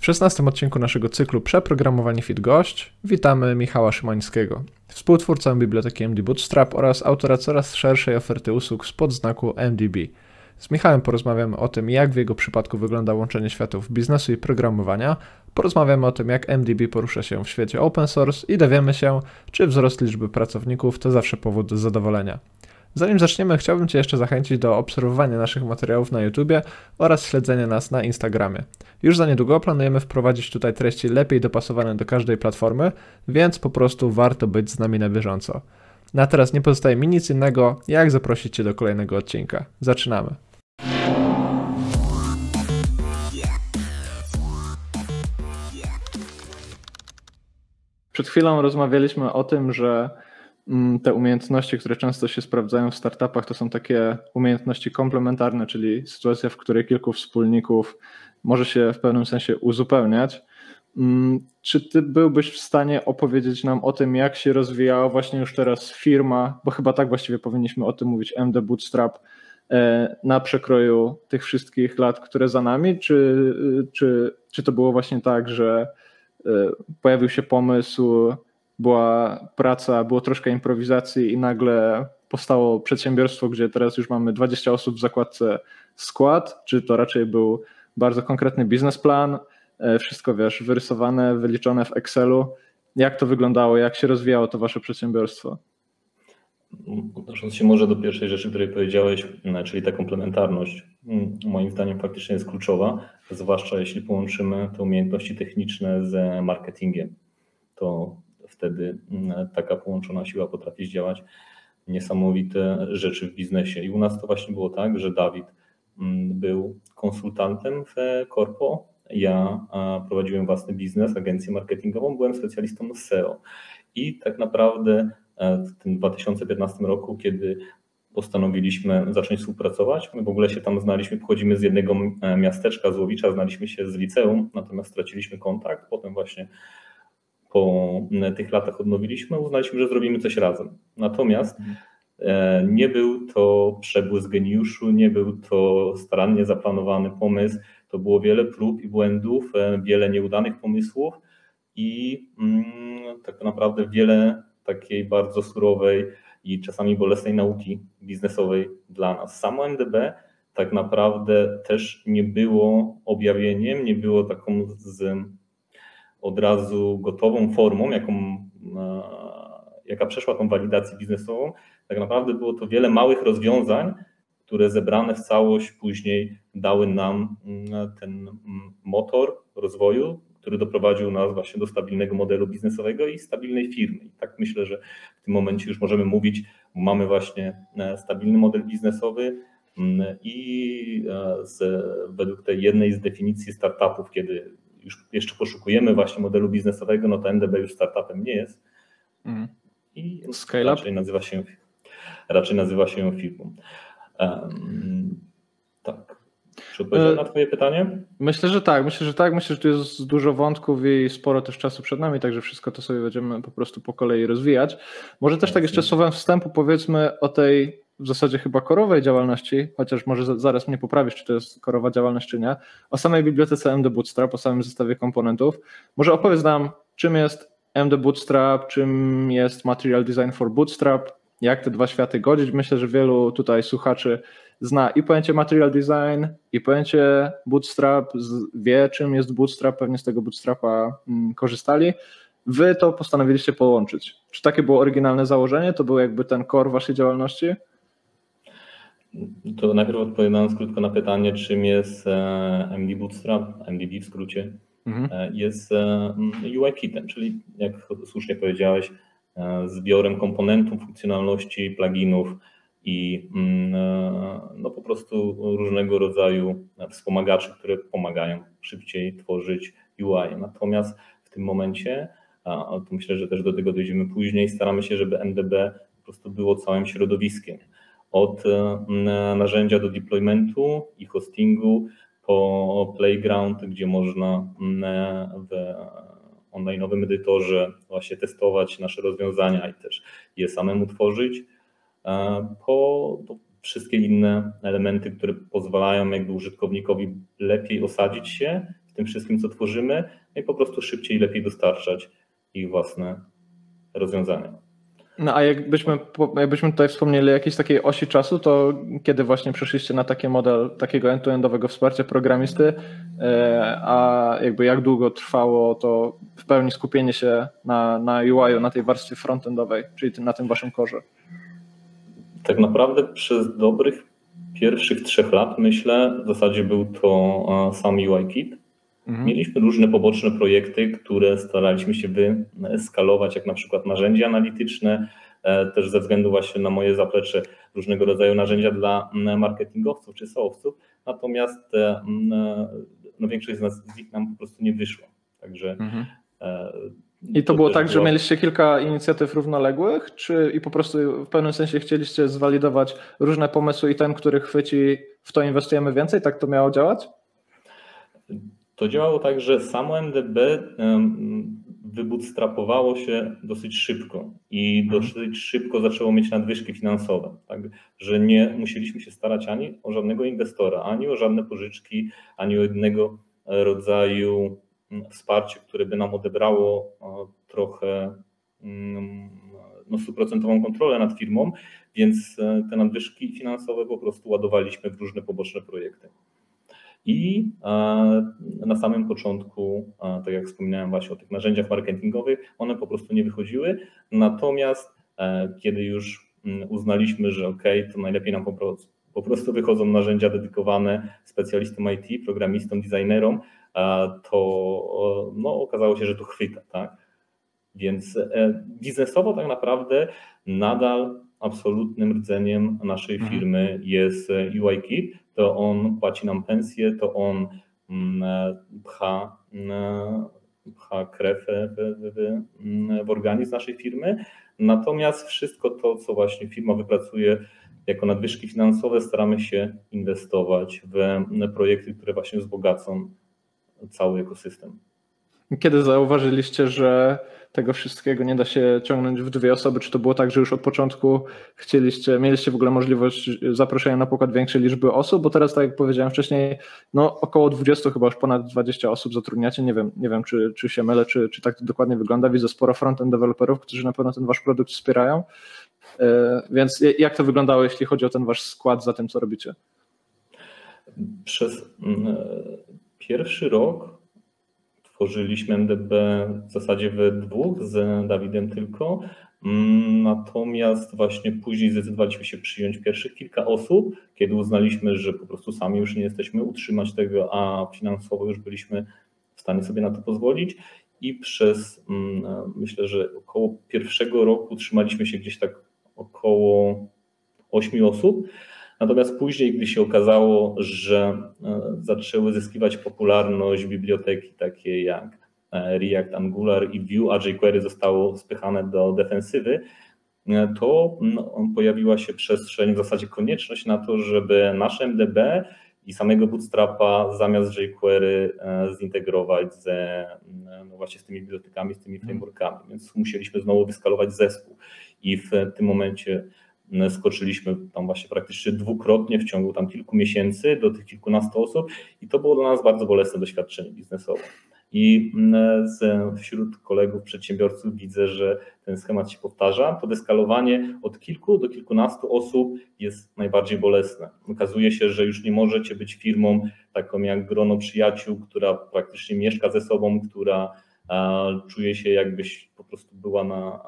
W szesnastym odcinku naszego cyklu Przeprogramowani Fit Gość witamy Michała Szymańskiego, współtwórcę biblioteki MD Bootstrap oraz autora coraz szerszej oferty usług spod znaku MDB. Z Michałem porozmawiamy o tym, jak w jego przypadku wygląda łączenie światów biznesu i programowania, porozmawiamy o tym, jak MDB porusza się w świecie open source i dowiemy się, czy wzrost liczby pracowników to zawsze powód do zadowolenia. Zanim zaczniemy, chciałbym Cię jeszcze zachęcić do obserwowania naszych materiałów na YouTube oraz śledzenia nas na Instagramie. Już za niedługo planujemy wprowadzić tutaj treści lepiej dopasowane do każdej platformy, więc po prostu warto być z nami na bieżąco. Na teraz nie pozostaje mi nic innego, jak zaprosić Cię do kolejnego odcinka. Zaczynamy. Przed chwilą rozmawialiśmy o tym, że te umiejętności, które często się sprawdzają w startupach, to są takie umiejętności komplementarne, czyli sytuacja, w której kilku wspólników może się w pewnym sensie uzupełniać. Mm, czy ty byłbyś w stanie opowiedzieć nam o tym, jak się rozwijała właśnie już teraz firma, bo chyba tak właściwie powinniśmy o tym mówić, MD Bootstrap, e, na przekroju tych wszystkich lat, które za nami, czy, czy, czy to było właśnie tak, że e, pojawił się pomysł, była praca, było troszkę improwizacji i nagle powstało przedsiębiorstwo, gdzie teraz już mamy 20 osób w zakładce skład, czy to raczej był bardzo konkretny biznesplan, e, wszystko wiesz, wyrysowane, wyliczone w Excelu. Jak to wyglądało, jak się rozwijało to wasze przedsiębiorstwo? Odnosząc się może do pierwszej rzeczy, której powiedziałeś, e, czyli ta komplementarność, moim zdaniem faktycznie jest kluczowa, zwłaszcza jeśli połączymy te umiejętności techniczne z marketingiem. To wtedy mm, taka połączona siła potrafi zdziałać niesamowite rzeczy w biznesie. I u nas to właśnie było tak, że Dawid mm, był konsultantem w Corpo. Ja prowadziłem własny biznes, agencję marketingową, byłem specjalistą SEO. I tak naprawdę e, w tym 2015 roku, kiedy postanowiliśmy zacząć współpracować. My w ogóle się tam znaliśmy, pochodzimy z jednego miasteczka, z Łowicza, znaliśmy się z liceum, natomiast straciliśmy kontakt. Potem właśnie po tych latach odnowiliśmy, uznaliśmy, że zrobimy coś razem. Natomiast mhm. E, nie był to przebłysk geniuszu, nie był to starannie zaplanowany pomysł. To było wiele prób i błędów, e, wiele nieudanych pomysłów i mm, tak naprawdę wiele takiej bardzo surowej i czasami bolesnej nauki biznesowej dla nas. Samo NDB tak naprawdę też nie było objawieniem, nie było taką z od razu gotową formą, jaką, e, jaka przeszła tą walidację biznesową, tak naprawdę było to wiele małych rozwiązań, które zebrane w całość później dały nam mm, ten mm, motor rozwoju, który doprowadził nas właśnie do stabilnego modelu biznesowego i stabilnej firmy. I tak myślę, że w tym momencie już możemy mówić, mamy właśnie e, stabilny model biznesowy mm, i e, z, według tej jednej z definicji startupów, kiedy już jeszcze poszukujemy właśnie modelu biznesowego, no to NDB już startupem nie jest. Mm. I Scale raczej nazywa się raczej nazywa się firmą. Um, tak. Czy odpowiedziałem na Twoje pytanie? Myślę, że tak. Myślę, że tak. Myślę, że tu jest dużo wątków i sporo też czasu przed nami, także wszystko to sobie będziemy po prostu po kolei rozwijać. Może też tak jeszcze słowem wstępu powiedzmy o tej w zasadzie chyba korowej działalności, chociaż może zaraz mnie poprawisz, czy to jest korowa działalność, czy nie, o samej bibliotece MD Bootstrap, o samym zestawie komponentów. Może opowiedz nam, czym jest MD Bootstrap, czym jest Material Design for Bootstrap, jak te dwa światy godzić. Myślę, że wielu tutaj słuchaczy zna i pojęcie material design, i pojęcie bootstrap, wie czym jest bootstrap, pewnie z tego bootstrapa mm, korzystali. Wy to postanowiliście połączyć. Czy takie było oryginalne założenie? To był jakby ten core waszej działalności? To najpierw odpowiadając krótko na pytanie, czym jest e, MD Bootstrap, MDB w skrócie, mhm. E, jest e, UI kitem, czyli jak słusznie powiedziałeś, zbiorem komponentów, funkcjonalności, pluginów i mm, no po prostu różnego rodzaju wspomagaczy, które pomagają szybciej tworzyć UI. Natomiast w tym momencie, a myślę, że też do tego dojdziemy później, staramy się, żeby MDB po prostu było całym środowiskiem. Od e, narzędzia do deploymentu i hostingu po playground, gdzie można w online'owym edytorze właśnie testować nasze rozwiązania i też je samemu tworzyć, e, po wszystkie inne elementy, które pozwalają jakby użytkownikowi lepiej osadzić się w tym wszystkim, co tworzymy no i po prostu szybciej i lepiej dostarczać ich własne rozwiązania. No a jakbyśmy, jakbyśmy tutaj wspomnieli jakiejś takiej osi czasu, to kiedy właśnie przeszliście na taki model takiego end-to-endowego wsparcia programisty, e, a jakby jak długo trwało to w pełni skupienie się na, na UI-u, na tej warstwie frontendowej, czyli na tym waszym korze? Tak naprawdę przez dobrych pierwszych trzech lat, myślę, w zasadzie był to sam UI Kit. Mhm. Mieliśmy różne poboczne projekty, które staraliśmy się wyskalować, jak na przykład narzędzia analityczne, e, też ze względu właśnie na moje zaplecze różnego rodzaju narzędzia dla marketingowców czy soowców, natomiast e, no, większość z, nas, z nich nam po prostu nie wyszła. Także mhm. E, I to, to było tak, było... że mieliście kilka inicjatyw równoległych, czy i po prostu w pewnym sensie chcieliście zwalidować różne pomysły i ten, który chwyci, w to inwestujemy więcej? Tak to miało działać? To działało tak, że samo MDB wybootstrapowało się dosyć szybko i mhm. dosyć szybko zaczęło mieć nadwyżki finansowe, tak, że nie musieliśmy się starać ani o żadnego inwestora, ani o żadne pożyczki, ani o jednego rodzaju wsparcie, które by nam odebrało trochę no, stuprocentową kontrolę nad firmą, więc e, te nadwyżki finansowe po prostu ładowaliśmy w różne poboczne projekty. I e, na samym początku, tak jak wspominałem właśnie o tych narzędziach marketingowych, one po prostu nie wychodziły. Natomiast e, kiedy już mm, uznaliśmy, że ok, to najlepiej nam po prostu, po prostu wychodzą narzędzia dedykowane specjalistom IT, programistom, designerom, to no, okazało się, że to chwyta. Tak? Więc e, biznesowo tak naprawdę nadal absolutnym rdzeniem naszej mhm. firmy jest UIKit, to on płaci nam pensję, to on mm, pcha, mm, pcha krew w, w, w organizm naszej firmy. Natomiast wszystko to, co właśnie firma wypracuje jako nadwyżki finansowe, staramy się inwestować w projekty, które właśnie wzbogacą cały ekosystem. Kiedy zauważyliście, że tego wszystkiego nie da się ciągnąć w dwie osoby? Czy to było tak, że już od początku chcieliście, mieliście w ogóle możliwość zaproszenia na pokład większej liczby osób? Bo teraz, tak jak powiedziałem wcześniej, no około 20, chyba już ponad 20 osób zatrudniacie. Nie wiem, nie wiem czy, czy się mylę, czy, czy tak to dokładnie wygląda. Widzę sporo frontend deweloperów, którzy na pewno ten wasz produkt wspierają. E, więc jak to wyglądało, jeśli chodzi o ten wasz skład za tym, co robicie? Przez mm, pierwszy rok tworzyliśmy MDB w zasadzie we dwóch z Dawidem tylko. Mm, natomiast właśnie później zdecydowaliśmy się przyjąć pierwszych kilka osób, kiedy uznaliśmy, że po prostu sami już nie jesteśmy utrzymać tego, a finansowo już byliśmy w stanie sobie na to pozwolić. I przez mm, myślę, że około pierwszego roku trzymaliśmy się gdzieś tak około ośmiu osób. Natomiast później, gdy się okazało, że e, zaczęły zyskiwać popularność biblioteki takie jak e, React, Angular i Vue, a jQuery zostało spychane do defensywy, e, to pojawiła się przestrzeń, w zasadzie konieczność na to, żeby nasze MDB i samego Bootstrapa zamiast jQuery zintegrować ze, no właśnie z tymi bibliotekami, z tymi frameworkami, więc musieliśmy znowu wyskalować zespół. I w tym momencie skoczyliśmy tam właśnie praktycznie dwukrotnie w ciągu tam kilku miesięcy do tych kilkunastu osób i to było dla nas bardzo bolesne doświadczenie biznesowe. I mm, wśród kolegów przedsiębiorców widzę, że ten schemat się powtarza. To deskalowanie od kilku do kilkunastu osób jest najbardziej bolesne. Okazuje się, że już nie możecie być firmą taką jak grono przyjaciół, która praktycznie mieszka ze sobą, która czuje się jakbyś po prostu była na,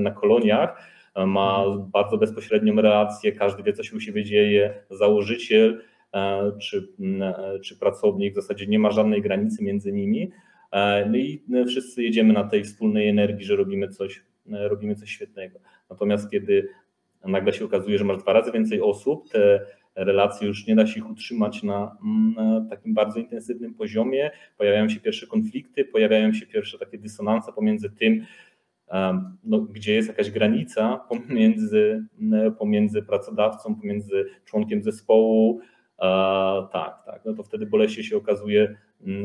na koloniach ma bardzo bezpośrednią relację, każdy wie, co się u siebie dzieje, założyciel e, czy, e, czy pracownik, w zasadzie nie ma żadnej granicy między nimi. E, no i wszyscy jedziemy na tej wspólnej energii, że robimy coś, robimy coś świetnego. Natomiast kiedy nagle się okazuje, że masz dwa razy więcej osób, te relacje już nie da się ich utrzymać na, na, takim bardzo intensywnym poziomie, pojawiają się pierwsze konflikty, pojawiają się pierwsze takie dysonanse pomiędzy tym, no, gdzie jest jakaś granica pomiędzy, pomiędzy pracodawcą, pomiędzy członkiem zespołu, tak, tak, no to wtedy boleśnie się okazuje,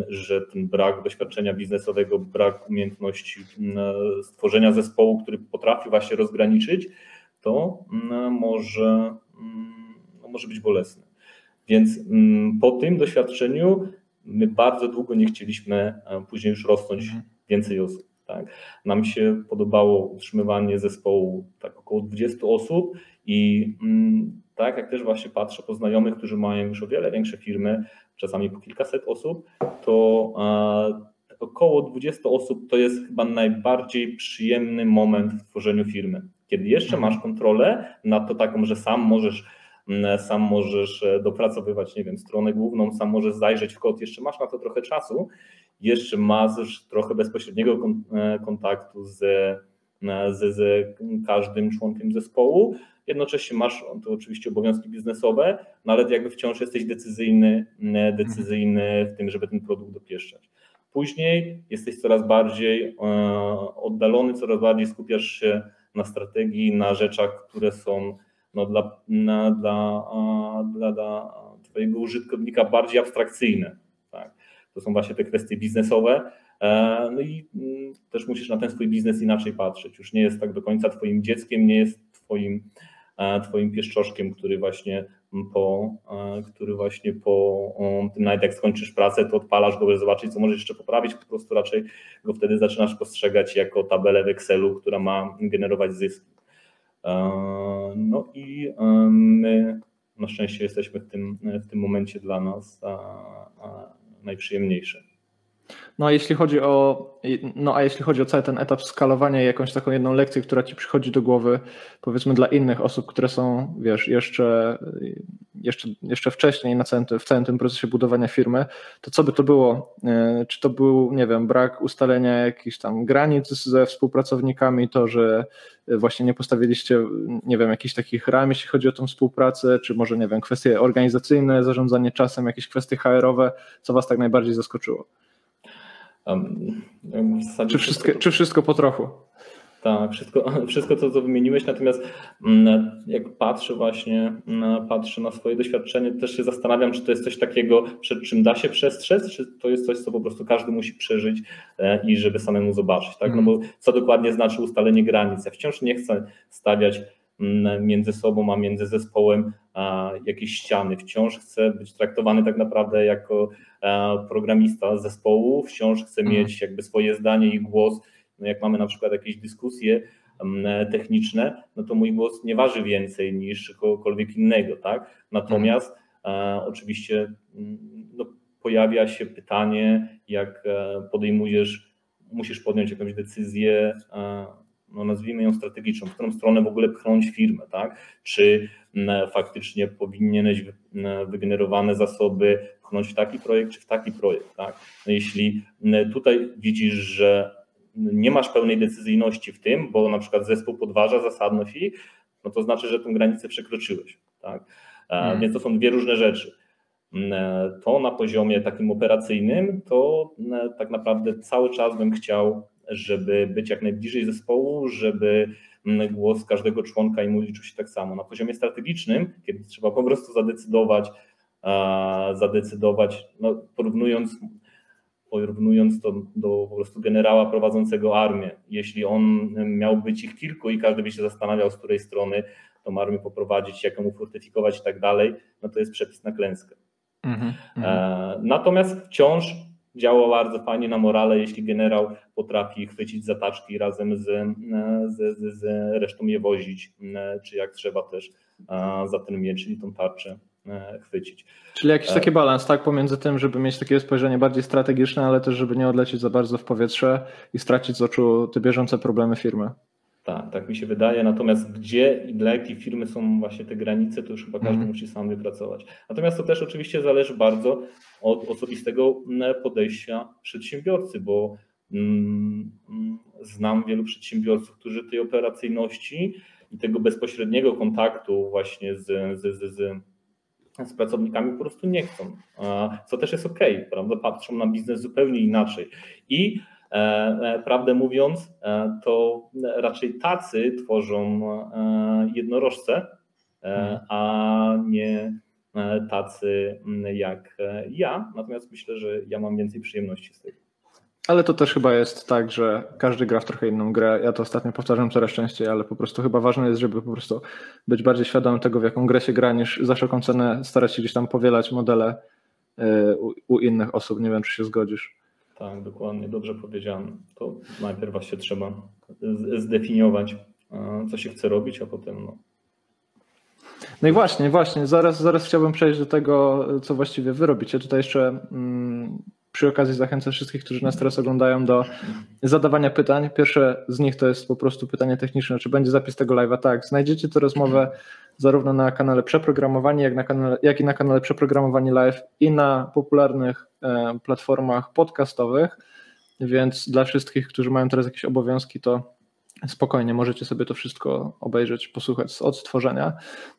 że ten brak doświadczenia biznesowego, brak umiejętności stworzenia zespołu, który potrafi właśnie rozgraniczyć, to może, no może być bolesne. Więc po tym doświadczeniu my bardzo długo nie chcieliśmy później już rosnąć mhm. więcej osób. Tak? Nam się podobało utrzymywanie zespołu tak około 20 osób i mm, tak jak też właśnie patrzę po znajomych, którzy mają już o wiele większe firmy, czasami po kilkaset osób, to około 20 osób to jest chyba najbardziej przyjemny moment w tworzeniu firmy. Kiedy jeszcze mhm. masz kontrolę nad to taką, że sam możesz mm, sam możesz e, dopracowywać, nie wiem, stronę główną, sam możesz zajrzeć w kod, jeszcze masz na to trochę czasu, jeszcze masz trochę bezpośredniego e, kontaktu z, e, z, z każdym członkiem zespołu, jednocześnie masz to oczywiście obowiązki biznesowe, no ale jakby wciąż jesteś decyzyjny, decyzyjny w tym, żeby ten produkt dopieszczać. Później jesteś coraz bardziej oddalony, coraz bardziej skupiasz się na strategii, na rzeczach, które są no, dla, na, dla, dla, dla Twojego użytkownika bardziej abstrakcyjne. To są właśnie te kwestie biznesowe. E, no i mm, też musisz na ten swój biznes inaczej patrzeć. Już nie jest tak do końca Twoim dzieckiem, nie jest Twoim, e, twoim pieszczoszkiem, który właśnie po, e, który właśnie po tym nawet jak skończysz pracę, to odpalasz go, żeby zobaczyć, co możesz jeszcze poprawić, po prostu raczej go wtedy zaczynasz postrzegać jako tabelę w Excelu, która ma generować zyski. No i my na szczęście jesteśmy w tym, w tym momencie dla nas najprzyjemniejsze. No a jeśli chodzi o, no a jeśli chodzi o cały ten etap skalowania i jakąś taką jedną lekcję, która ci przychodzi do głowy, powiedzmy dla innych osób, które są, wiesz, jeszcze, jeszcze, jeszcze wcześniej na całym, w całym tym procesie budowania firmy, to co by to było? E, czy to był, nie wiem, brak ustalenia jakichś tam granic ze współpracownikami, to, że właśnie nie postawiliście, nie wiem, jakichś takich ram, jeśli chodzi o tą współpracę, czy może, nie wiem, kwestie organizacyjne, zarządzanie czasem, jakieś kwestie HR-owe, co was tak najbardziej zaskoczyło? Czy, wszystko, czy wszystko po trochu? Tak, wszystko, wszystko to, co wymieniłeś, natomiast mm, jak patrzę właśnie, mm, patrzę na swoje doświadczenie, też się zastanawiam, czy to jest coś takiego, przed czym da się przestrzec, czy to jest coś, co po prostu każdy musi przeżyć e, i żeby samemu zobaczyć, tak? No bo mhm. co dokładnie znaczy ustalenie granic? Ja wciąż nie chcę stawiać między sobą, a między zespołem jakieś ściany. Wciąż chcę być traktowany tak naprawdę jako e, programista zespołu, wciąż chcę mhm. mieć jakby swoje zdanie i głos. No jak mamy na przykład jakieś dyskusje techniczne, no to mój głos nie waży więcej niż kogokolwiek innego, tak? Natomiast mhm. oczywiście no, pojawia się pytanie, jak e, podejmujesz, musisz podjąć jakąś decyzję, no nazwijmy ją strategiczną, w którą stronę w ogóle pchnąć firmę, tak? Czy faktycznie powinieneś wygenerowane zasoby pchnąć w taki projekt, czy w taki projekt, tak? No jeśli tutaj widzisz, że nie masz pełnej decyzyjności w tym, bo na przykład zespół podważa zasadność i no to znaczy, że tę granicę przekroczyłeś, tak? Hmm. Więc to są dwie różne rzeczy. To na poziomie takim operacyjnym, to tak naprawdę cały czas bym chciał żeby być jak najbliżej zespołu, żeby mm, głos każdego członka i liczył się tak samo. Na poziomie strategicznym, kiedy trzeba po prostu zadecydować, zadecydować, no, porównując, porównując to do po prostu generała prowadzącego armię. Jeśli on miał być ich kilku i każdy by się zastanawiał, z której strony tą armię poprowadzić, jak ją ufortyfikować i tak dalej, no to jest przepis na klęskę. Mm -hmm. Natomiast wciąż działa bardzo fajnie na morale, jeśli generał potrafi chwycić zataczki razem z, z, z, z resztą je wozić, czy jak trzeba też za ten miecz, czyli tą tarczę e, chwycić. Czyli jakiś taki balans, tak, pomiędzy tym, żeby mieć takie spojrzenie bardziej strategiczne, ale też, żeby nie odlecieć za bardzo w powietrze i stracić z oczu te bieżące problemy firmy. Tak, tak mi się wydaje. Natomiast gdzie i dla jakiej firmy są właśnie te granice, to już chyba każdy mm. musi sam wypracować. Natomiast to też oczywiście zależy bardzo od osobistego mm, podejścia przedsiębiorcy, bo mm, mm, znam wielu przedsiębiorców, którzy tej operacyjności i tego bezpośredniego kontaktu właśnie z, z, z, z z pracownikami po prostu nie chcą, co też jest ok, prawda? Patrzą na biznes zupełnie inaczej. I prawdę mówiąc, e, to raczej tacy tworzą jednorożce, mhm. a nie tacy jak ja. Natomiast myślę, że ja mam więcej przyjemności z tego. Ale to też chyba jest tak, że każdy gra w trochę inną grę. Ja to ostatnio powtarzam coraz częściej, ale po prostu chyba ważne jest, żeby po prostu być bardziej świadomym tego, w jaką grę się gra, niż za wszelką cenę starać się gdzieś tam powielać modele u innych osób. Nie wiem, czy się zgodzisz. Tak, dokładnie, dobrze powiedziane. To najpierw właśnie trzeba zdefiniować, co się chce robić, a potem no, no i właśnie, właśnie, zaraz, zaraz chciałbym przejść do tego, co właściwie wy robicie. Tutaj jeszcze mm, przy okazji zachęcę wszystkich, którzy nas teraz oglądają do zadawania pytań. Pierwsze z nich to jest po prostu pytanie techniczne, czy będzie zapis tego live'a? Tak, znajdziecie tę rozmowę zarówno na kanale Przeprogramowani, jak, na kanale, jak i na kanale Przeprogramowani Live i na popularnych e, platformach podcastowych, więc dla wszystkich, którzy mają teraz jakieś obowiązki, to spokojnie możecie sobie to wszystko obejrzeć, posłuchać z odtworzenia.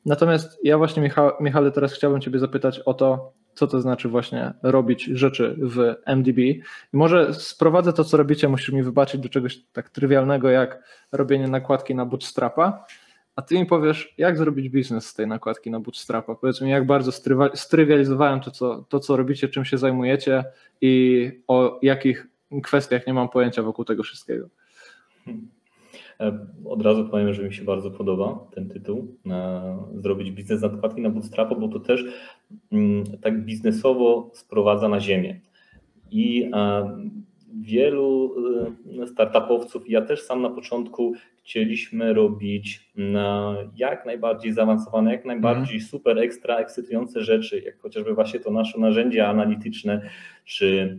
Natomiast ja właśnie, Michał, Michale, teraz chciałbym Ciebie zapytać o to, co to znaczy właśnie robić rzeczy w MDB. I może sprowadzę to, co robicie, musisz mi wybaczyć do czegoś tak trywialnego, jak robienie nakładki na bootstrapa, a ty mi powiesz, jak zrobić biznes z tej nakładki na bootstrapa. Powiedz mi, jak bardzo strywializowałem to co, to, co robicie, czym się zajmujecie i o jakich kwestiach nie mam pojęcia wokół tego wszystkiego. Hmm. E, od razu powiem, że mi się bardzo podoba ten tytuł. E, zrobić biznes nakładki na bootstrapa, bo to też mm, tak biznesowo sprowadza na ziemię. I e, wielu startupowców, ja też sam na początku chcieliśmy robić jak najbardziej zaawansowane, jak najbardziej mm. super ekstra ekscytujące rzeczy, jak chociażby właśnie to nasze narzędzia analityczne, czy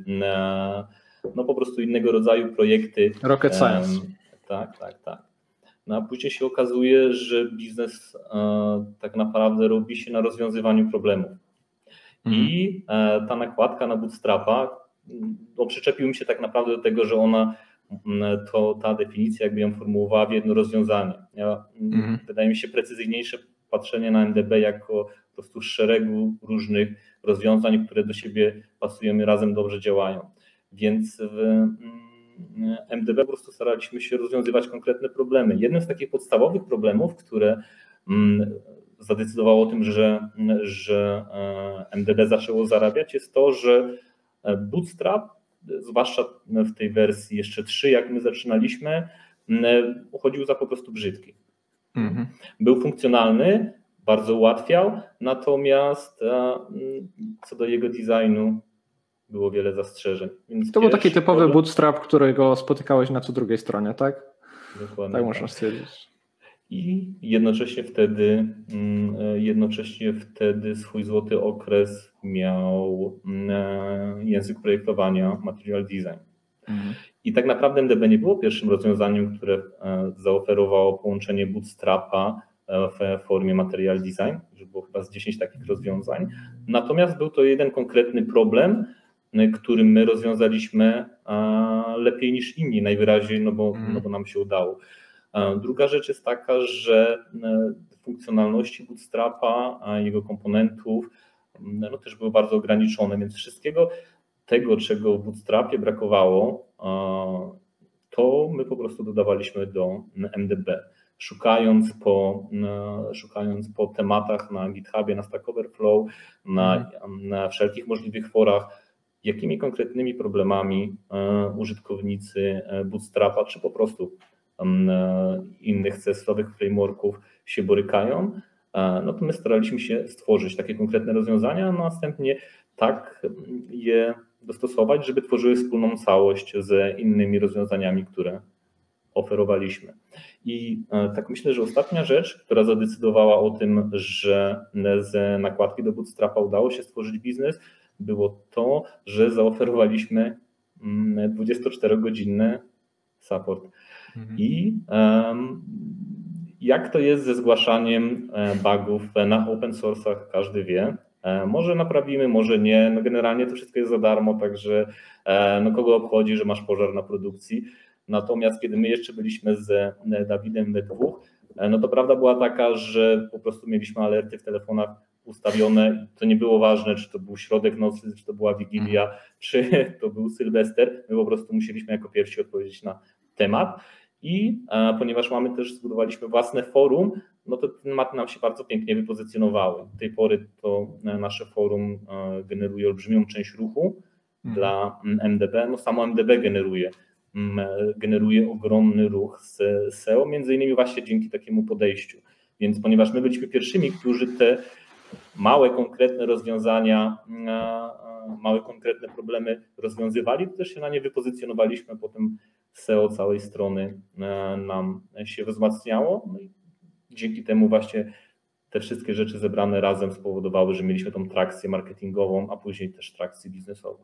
no po prostu innego rodzaju projekty. Rocket Science tak, tak, tak. No a później się okazuje, że biznes e, tak naprawdę robi się na rozwiązywaniu problemów. Mhm. I e, ta nakładka na bootstrapa, no, przyczepił mi się tak naprawdę do tego, że ona, to ta definicja jakby ją formułowała w jedno rozwiązanie. Ja, mhm. Wydaje mi się precyzyjniejsze patrzenie na MDB jako po prostu szeregu różnych rozwiązań, które do siebie pasują i razem dobrze działają. Więc w, MDB po prostu staraliśmy się rozwiązywać konkretne problemy. Jednym z takich podstawowych problemów, które mm, zadecydowało o tym, że, że e, MDB zaczęło zarabiać, jest to, że e, Bootstrap, zwłaszcza w tej wersji jeszcze 3, jak my zaczynaliśmy, uchodził za po prostu brzydki. Mhm. Był funkcjonalny, bardzo ułatwiał, natomiast e, co do jego designu było wiele zastrzeżeń. Więc to był taki typowy problem... bootstrap, którego spotykałeś na co drugiej stronie, tak? Dokładnie. Tak, tak. można stwierdzić. I jednocześnie wtedy, mm, jednocześnie wtedy swój złoty okres miał mm, język projektowania Material Design. Mhm. I tak naprawdę MDB nie było pierwszym rozwiązaniem, które e, zaoferowało połączenie bootstrapa e, w formie Material Design, że było chyba z 10 takich rozwiązań. Natomiast był to jeden konkretny problem, który my rozwiązaliśmy lepiej niż inni, najwyraźniej, no bo, mm. no bo nam się udało. Druga rzecz jest taka, że e, funkcjonalności Bootstrapa, jego komponentów no też były bardzo ograniczone, więc wszystkiego tego, czego w Bootstrapie brakowało, to my po prostu dodawaliśmy do MDB. Szukając po, szukając po tematach na GitHubie, na Stack Overflow, na, mm. na wszelkich możliwych forach, jakimi konkretnymi problemami e, użytkownicy e, Bootstrapa czy po prostu e, innych cestowych frameworków się borykają, no to my staraliśmy się stworzyć takie konkretne rozwiązania, a następnie tak je dostosować, żeby tworzyły wspólną całość z innymi rozwiązaniami, które oferowaliśmy. I tak myślę, że ostatnia rzecz, która zadecydowała o tym, że z nakładki do Bootstrapa udało się stworzyć biznes, było to, że zaoferowaliśmy 24-godzinny mm, support. Mhm. I um, jak to jest ze zgłaszaniem e, bugów na open source'ach, każdy wie. E, może naprawimy, może nie. No generalnie to wszystko jest za darmo, także e, no kogo obchodzi, że masz pożar na produkcji. Natomiast kiedy my jeszcze byliśmy z Dawidem we dwóch, no to prawda była taka, że po prostu mieliśmy alerty w telefonach ustawione. To nie było ważne, czy to był środek nocy, czy to była Wigilia, mhm. czy to był Sylwester. My po prostu musieliśmy jako pierwsi odpowiedzieć na temat. I e, ponieważ mamy też, zbudowaliśmy własne forum, no to tematy nam się bardzo pięknie wypozycjonowały. Do tej pory to e, nasze forum e, generuje olbrzymią część ruchu mhm. dla MDB. No samo MDB generuje, generuje ogromny ruch z SEO, między innymi właśnie dzięki takiemu podejściu. Więc ponieważ my byliśmy pierwszymi, którzy te małe, konkretne rozwiązania małe, konkretne problemy rozwiązywali, to też się na nie wypozycjonowaliśmy, potem SEO całej strony nam się wzmacniało. No i dzięki temu właśnie te wszystkie rzeczy zebrane razem spowodowały, że mieliśmy tą trakcję marketingową, a później też trakcję biznesową.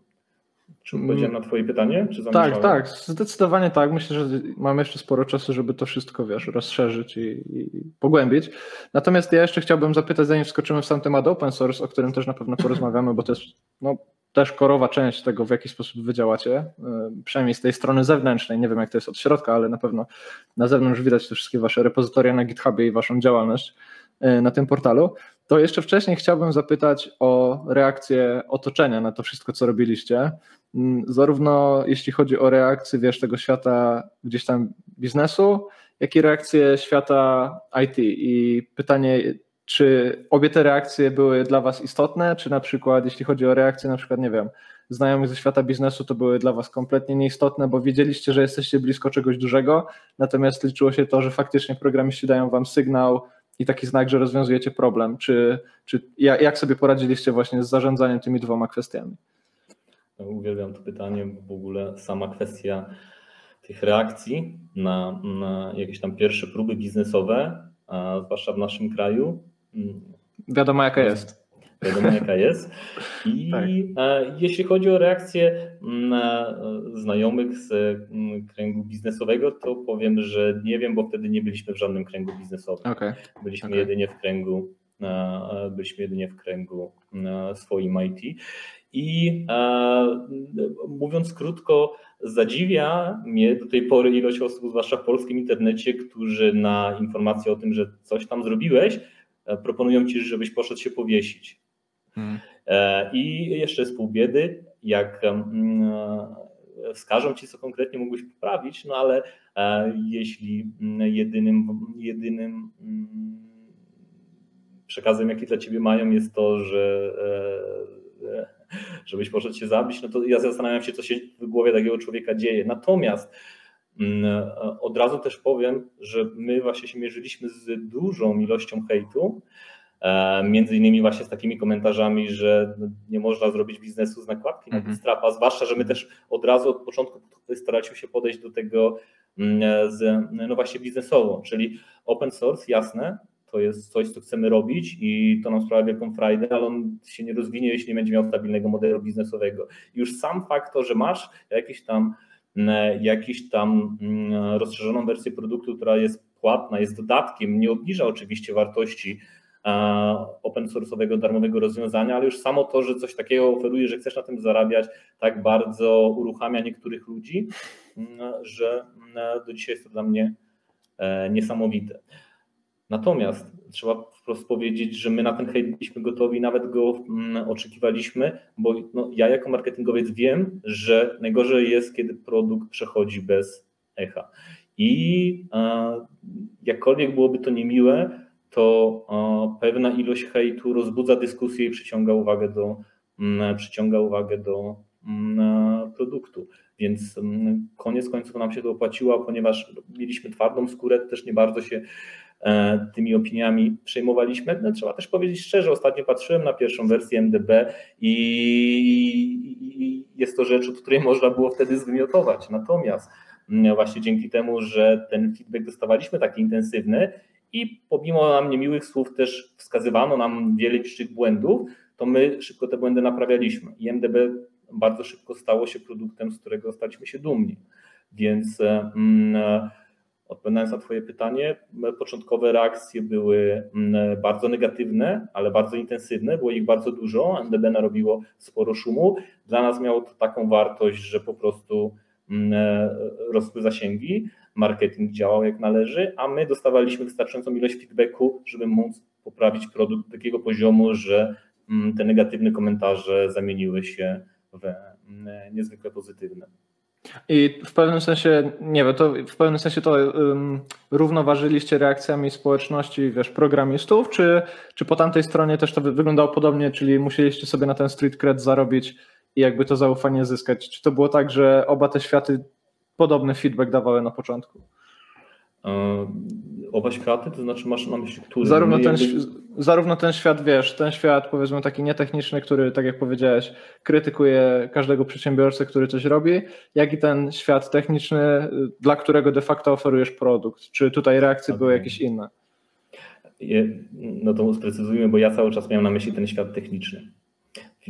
Czy odpowiedziałem na Twoje pytanie? Czy tak, tak, zdecydowanie tak. Myślę, że mamy jeszcze sporo czasu, żeby to wszystko, wiesz, rozszerzyć i, i, pogłębić. Natomiast ja jeszcze chciałbym zapytać, zanim wskoczymy w sam temat open source, o którym też na pewno porozmawiamy, bo to jest no, też korowa część tego, w jaki sposób wy działacie, y, przynajmniej z tej strony zewnętrznej. Nie wiem, jak to jest od środka, ale na pewno na zewnątrz widać te wszystkie wasze repozytoria na GitHubie i waszą działalność y, na tym portalu. To jeszcze wcześniej chciałbym zapytać o reakcję otoczenia na to wszystko, co robiliście. Mm, zarówno jeśli chodzi o reakcję, wiesz, tego świata gdzieś tam biznesu, jak i reakcję świata IT. I pytanie, czy obie te reakcje były dla Was istotne, czy na przykład, jeśli chodzi o reakcję, na przykład, nie wiem, znajomych ze świata biznesu, to były dla Was kompletnie nieistotne, bo wiedzieliście, że jesteście blisko czegoś dużego, natomiast liczyło się to, że faktycznie programiści dają Wam sygnał i taki znak, że rozwiązujecie problem. Czy, czy jak sobie poradziliście właśnie z zarządzaniem tymi dwoma kwestiami? Uwielbiam to pytanie, bo w ogóle sama kwestia tych reakcji na, na jakieś tam pierwsze próby biznesowe, zwłaszcza w naszym kraju. Mm, wiadomo jaka jest. Wiadomo jaka jest. I tak. E, jeśli chodzi o reakcję na znajomych z mm, kręgu biznesowego, to powiem, że nie wiem, bo wtedy nie byliśmy w żadnym kręgu biznesowym. Okay. Byliśmy okay. jedynie w kręgu e, byliśmy jedynie w kręgu e, swoim IT. I e, mówiąc krótko, zadziwia mnie do tej pory ilość osób, zwłaszcza w polskim internecie, którzy na informację o tym, że coś tam zrobiłeś, e, proponują ci, żebyś poszedł się powiesić. Hmm. E, I jeszcze z pół biedy, jak mm, wskażą ci, co konkretnie mógłbyś poprawić, no ale e, jeśli mm, jedynym, jedynym mm, przekazem, jaki dla ciebie mają, jest to, że e, żebyś poszedł się zabić, no to ja zastanawiam się, co się w głowie takiego człowieka dzieje. Natomiast mm, od razu też powiem, że my właśnie się mierzyliśmy z dużą ilością hejtu, między innymi właśnie z takimi komentarzami, że nie można zrobić biznesu z nakładki na Bootstrapa, mhm. zwłaszcza, że my też od razu od początku staraliśmy się podejść do tego mm, z, no właśnie biznesowo, czyli open source, jasne, to jest coś, co chcemy robić i to nam sprawia wielką frajdę, ale on się nie rozwinie, jeśli nie będzie miał stabilnego modelu biznesowego. Już sam fakt to, że masz jakiś tam, mm, jakiś tam mm, rozszerzoną wersję produktu, która jest płatna, jest dodatkiem, nie obniża oczywiście wartości open source'owego, darmowego rozwiązania, ale już samo to, że coś takiego oferuje, że chcesz na tym zarabiać, tak bardzo uruchamia niektórych ludzi, mm, że do dzisiaj jest to dla mnie e, niesamowite. Natomiast trzeba wprost powiedzieć, że my na ten hejt byliśmy gotowi, nawet go mm, oczekiwaliśmy, bo no, ja jako marketingowiec wiem, że najgorzej jest, kiedy produkt przechodzi bez echa. I e, jakkolwiek byłoby to niemiłe, to pewna ilość hejtu rozbudza dyskusję i przyciąga uwagę do, przyciąga uwagę do produktu. Więc koniec końców nam się to opłaciło, ponieważ mieliśmy twardą skórę, też nie bardzo się E, tymi opiniami przejmowaliśmy. No, trzeba też powiedzieć szczerze, ostatnio patrzyłem na pierwszą wersję MDB i jest to rzecz, od której można było wtedy zwymiotować. Natomiast właśnie dzięki temu, że ten feedback dostawaliśmy taki intensywny i pomimo nam niemiłych słów też wskazywano nam wiele licznych błędów, to my szybko te błędy naprawialiśmy. I MDB bardzo szybko stało się produktem, z którego staliśmy się dumni. Więc mm, Odpowiadając na Twoje pytanie, początkowe reakcje były mm, bardzo negatywne, ale bardzo intensywne, było ich bardzo dużo. MDB narobiło sporo szumu. Dla nas miało to taką wartość, że po prostu mm, rosły zasięgi, marketing działał jak należy, a my dostawaliśmy wystarczającą ilość feedbacku, żeby móc poprawić produkt do takiego poziomu, że mm, te negatywne komentarze zamieniły się w niezwykle pozytywne. I w pewnym sensie, nie wiem, to w pewnym sensie to um, równoważyliście reakcjami społeczności, wiesz, programistów, czy, czy po tamtej stronie też to wyglądało podobnie, czyli musieliście sobie na ten street cred zarobić i jakby to zaufanie zyskać? Czy to było tak, że oba te światy podobny feedback dawały na początku? Oba światy, to znaczy masz na myśli, który? Zarówno ten, zarówno ten świat, wiesz, ten świat powiedzmy taki nietechniczny, który, tak jak powiedziałeś, krytykuje każdego przedsiębiorcę, który coś robi, jak i ten świat techniczny, dla którego de facto oferujesz produkt. Czy tutaj reakcje okay. były jakieś inne? No to sprecyzujmy, bo ja cały czas miałem na myśli ten świat techniczny.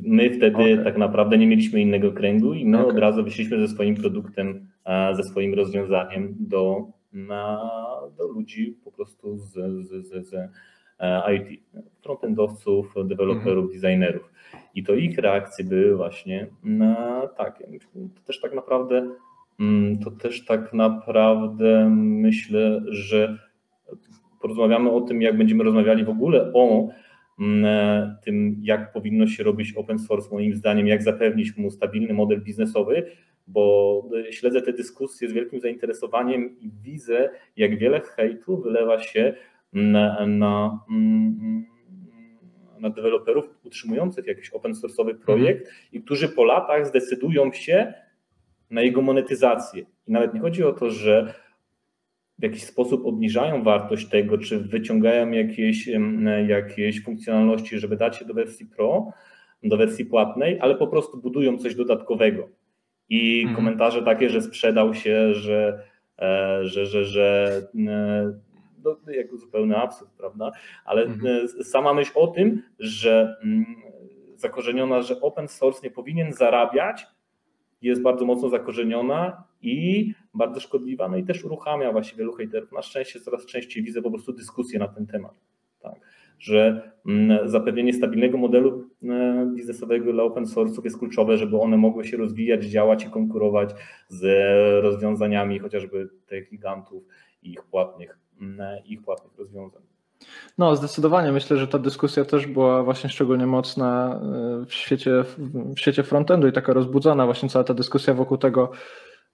My wtedy okay. tak naprawdę nie mieliśmy innego kręgu i my okay. od razu wyszliśmy ze swoim produktem, ze swoim rozwiązaniem do, na, do ludzi po prostu z, z, z, z e, IT, frontendowców, deweloperów, -hmm. designerów. I to ich reakcje były właśnie na tak. To też tak naprawdę, mm, to też tak naprawdę myślę, że porozmawiamy o tym, jak będziemy rozmawiali w ogóle o mm, e, tym, jak powinno się robić open source, moim zdaniem, jak zapewnić mu stabilny model biznesowy, bo śledzę te dyskusje z wielkim zainteresowaniem i widzę, jak wiele hejtu wylewa się na, na, mm, na deweloperów utrzymujących jakiś open source'owy projekt mhm. i którzy po latach zdecydują się na jego monetyzację. I nawet nie chodzi o to, że w jakiś sposób obniżają wartość tego, czy wyciągają jakieś, jakieś funkcjonalności, żeby dać się do wersji Pro, do wersji płatnej, ale po prostu budują coś dodatkowego. I mhm. komentarze takie, że sprzedał się, że, e, że, że, że e, no, jak zupełny absurd, prawda? Ale mhm. E, sama myśl o tym, że mm, zakorzeniona, że open source nie powinien zarabiać, jest bardzo mocno zakorzeniona i bardzo szkodliwa, no i też uruchamia właśnie wielu hejterów. Na szczęście coraz częściej widzę po prostu dyskusje na ten temat. Tak, że mm, zapewnienie stabilnego modelu biznesowego dla open source'ów jest kluczowe, żeby one mogły się rozwijać, działać i konkurować z rozwiązaniami chociażby tych gigantów i ich płatnych, mm, ich płatnych rozwiązań. No, zdecydowanie. Myślę, że ta dyskusja też była właśnie szczególnie mocna e, w świecie, w świecie frontendu i taka rozbudzona właśnie cała ta dyskusja wokół tego,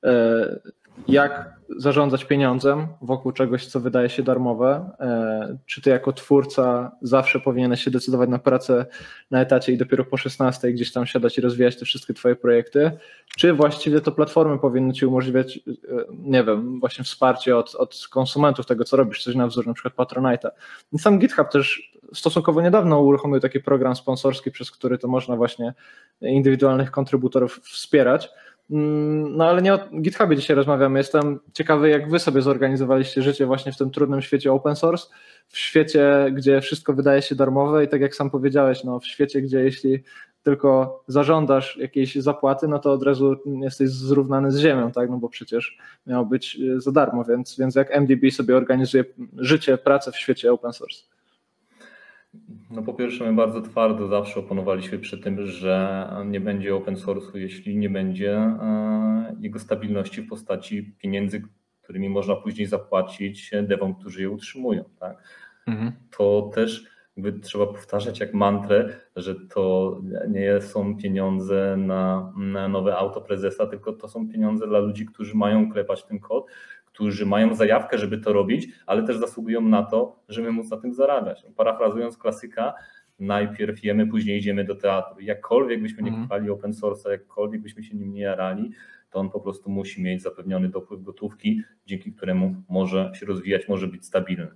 e, jak zarządzać pieniądzem wokół czegoś, co wydaje się darmowe. E, czy ty jako twórca zawsze powinieneś się decydować na pracę na etacie i dopiero po 16 gdzieś tam siadać i rozwijać te wszystkie twoje projekty? Czy właściwie to platformy powinny ci umożliwiać, e, nie wiem, właśnie wsparcie od, od konsumentów tego, co robisz, coś na wzór przykład Patronite'a. I sam GitHub też stosunkowo niedawno uruchomił taki program sponsorski, przez który to można właśnie indywidualnych kontrybutorów wspierać. Mm, no ale nie o GitHubie dzisiaj rozmawiamy. Jestem ciekawy, jak wy sobie zorganizowaliście życie właśnie w tym trudnym świecie open source, w świecie, gdzie wszystko wydaje się darmowe i tak jak sam powiedziałeś, no w świecie, gdzie jeśli tylko zażądasz jakiejś zapłaty, no to od razu jesteś zrównany z ziemią, tak? No bo przecież miało być y, za darmo, więc, więc jak MDB sobie organizuje życie, pracę w świecie open source? No po pierwsze, my bardzo twardo zawsze oponowaliśmy przy tym, że nie będzie open source'u, jeśli nie będzie e, jego stabilności w postaci pieniędzy, którymi można później zapłacić dewom, którzy je utrzymują. Tak? Mhm. To też jakby trzeba powtarzać jak mantrę, że to nie są pieniądze na, na nowe auto prezesa, tylko to są pieniądze dla ludzi, którzy mają klepać ten kod, którzy mają zajawkę, żeby to robić, ale też zasługują na to, żeby móc na tym zarabiać. Parafrazując klasyka, najpierw jemy, później idziemy do teatru. Jakkolwiek byśmy nie mhm. kochali open source'a, jakkolwiek byśmy się nim nie jarali, to on po prostu musi mieć zapewniony dopływ gotówki, dzięki któremu może się rozwijać, może być stabilny.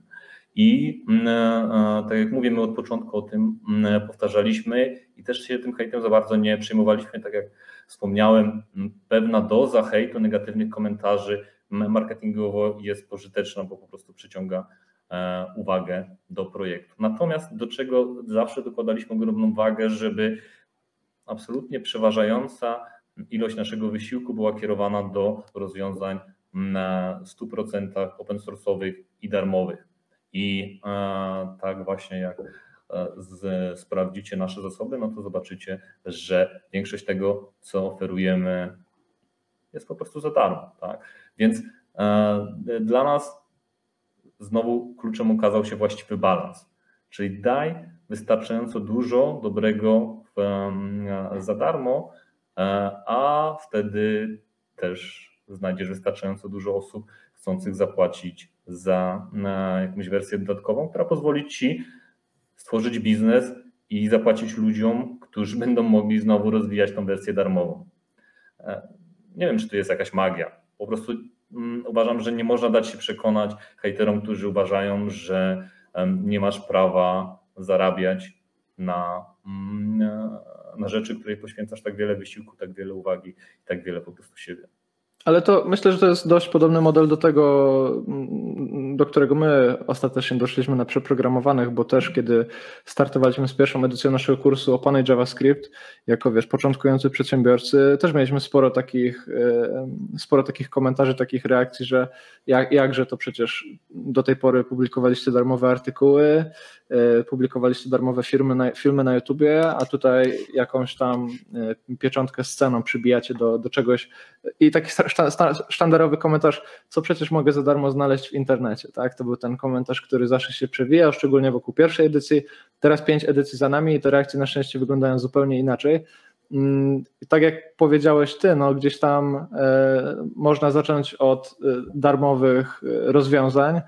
I mm, e, tak jak mówimy od początku o tym mm, powtarzaliśmy i też się tym hejtem za bardzo nie przejmowaliśmy, tak jak wspomniałem, pewna doza hejtu, negatywnych komentarzy marketingowo jest pożyteczna, bo po prostu przyciąga e, uwagę do projektu. Natomiast do czego zawsze dokładaliśmy ogromną wagę, żeby absolutnie przeważająca ilość naszego wysiłku była kierowana do rozwiązań na 100% open source'owych i darmowych. I e, tak właśnie jak e, z, sprawdzicie nasze zasoby, no to zobaczycie, że większość tego, co oferujemy, jest po prostu za darmo. Tak? Więc e, dla nas znowu kluczem okazał się właściwy balans. Czyli daj wystarczająco dużo dobrego za darmo, e, a wtedy też znajdziesz wystarczająco dużo osób chcących zapłacić za jakąś wersję dodatkową, która pozwoli ci stworzyć biznes i zapłacić ludziom, którzy będą mogli znowu rozwijać tą wersję darmową. E, nie wiem, czy tu jest jakaś magia. Po prostu mm, uważam, że nie można dać się przekonać hejterom, którzy uważają, że nie masz prawa zarabiać na, mm, na rzeczy, której poświęcasz tak wiele wysiłku, tak wiele uwagi i tak wiele po prostu siebie. Ale to myślę, że to jest dość podobny model do tego, do którego my ostatecznie doszliśmy na przeprogramowanych, bo też kiedy startowaliśmy z pierwszą edycją naszego kursu Opany JavaScript, jako wiesz, początkujący przedsiębiorcy, też mieliśmy sporo takich, e, sporo takich komentarzy, takich reakcji, że jak, jakże to przecież do tej pory publikowaliście darmowe artykuły, e, publikowaliście darmowe filmy na, filmy na YouTubie, a tutaj jakąś tam e, pieczątkę sceną przybijacie do, do czegoś. I taki sztandarowy komentarz, co przecież mogę za darmo znaleźć w internecie. Tak? To był ten komentarz, który zawsze się przewijał, szczególnie wokół pierwszej edycji. Teraz pięć edycji za nami i te reakcje na szczęście wyglądają zupełnie inaczej. Mm, tak jak powiedziałeś ty, no gdzieś tam e, można zacząć od e, darmowych e, rozwiązań,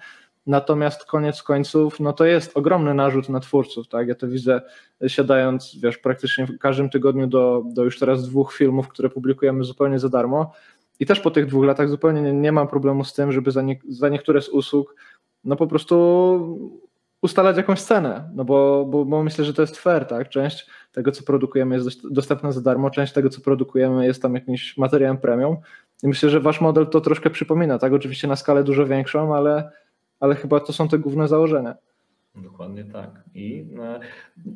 natomiast koniec końców, no to jest ogromny narzut na twórców, tak? Ja to widzę siadając, wiesz, praktycznie w każdym tygodniu do, do już teraz dwóch filmów, które publikujemy zupełnie za darmo i też po tych dwóch latach zupełnie nie, nie mam problemu z tym, żeby za, nie, za niektóre z usług no po prostu ustalać jakąś cenę, no bo, bo, bo, myślę, że to jest fair, tak? Część tego, co produkujemy jest dostępna za darmo, część tego, co produkujemy jest tam jakimś materiałem premium i myślę, że wasz model to troszkę przypomina, tak? Oczywiście na skalę dużo większą, ale, ale chyba to są te główne założenia. Dokładnie tak. I no,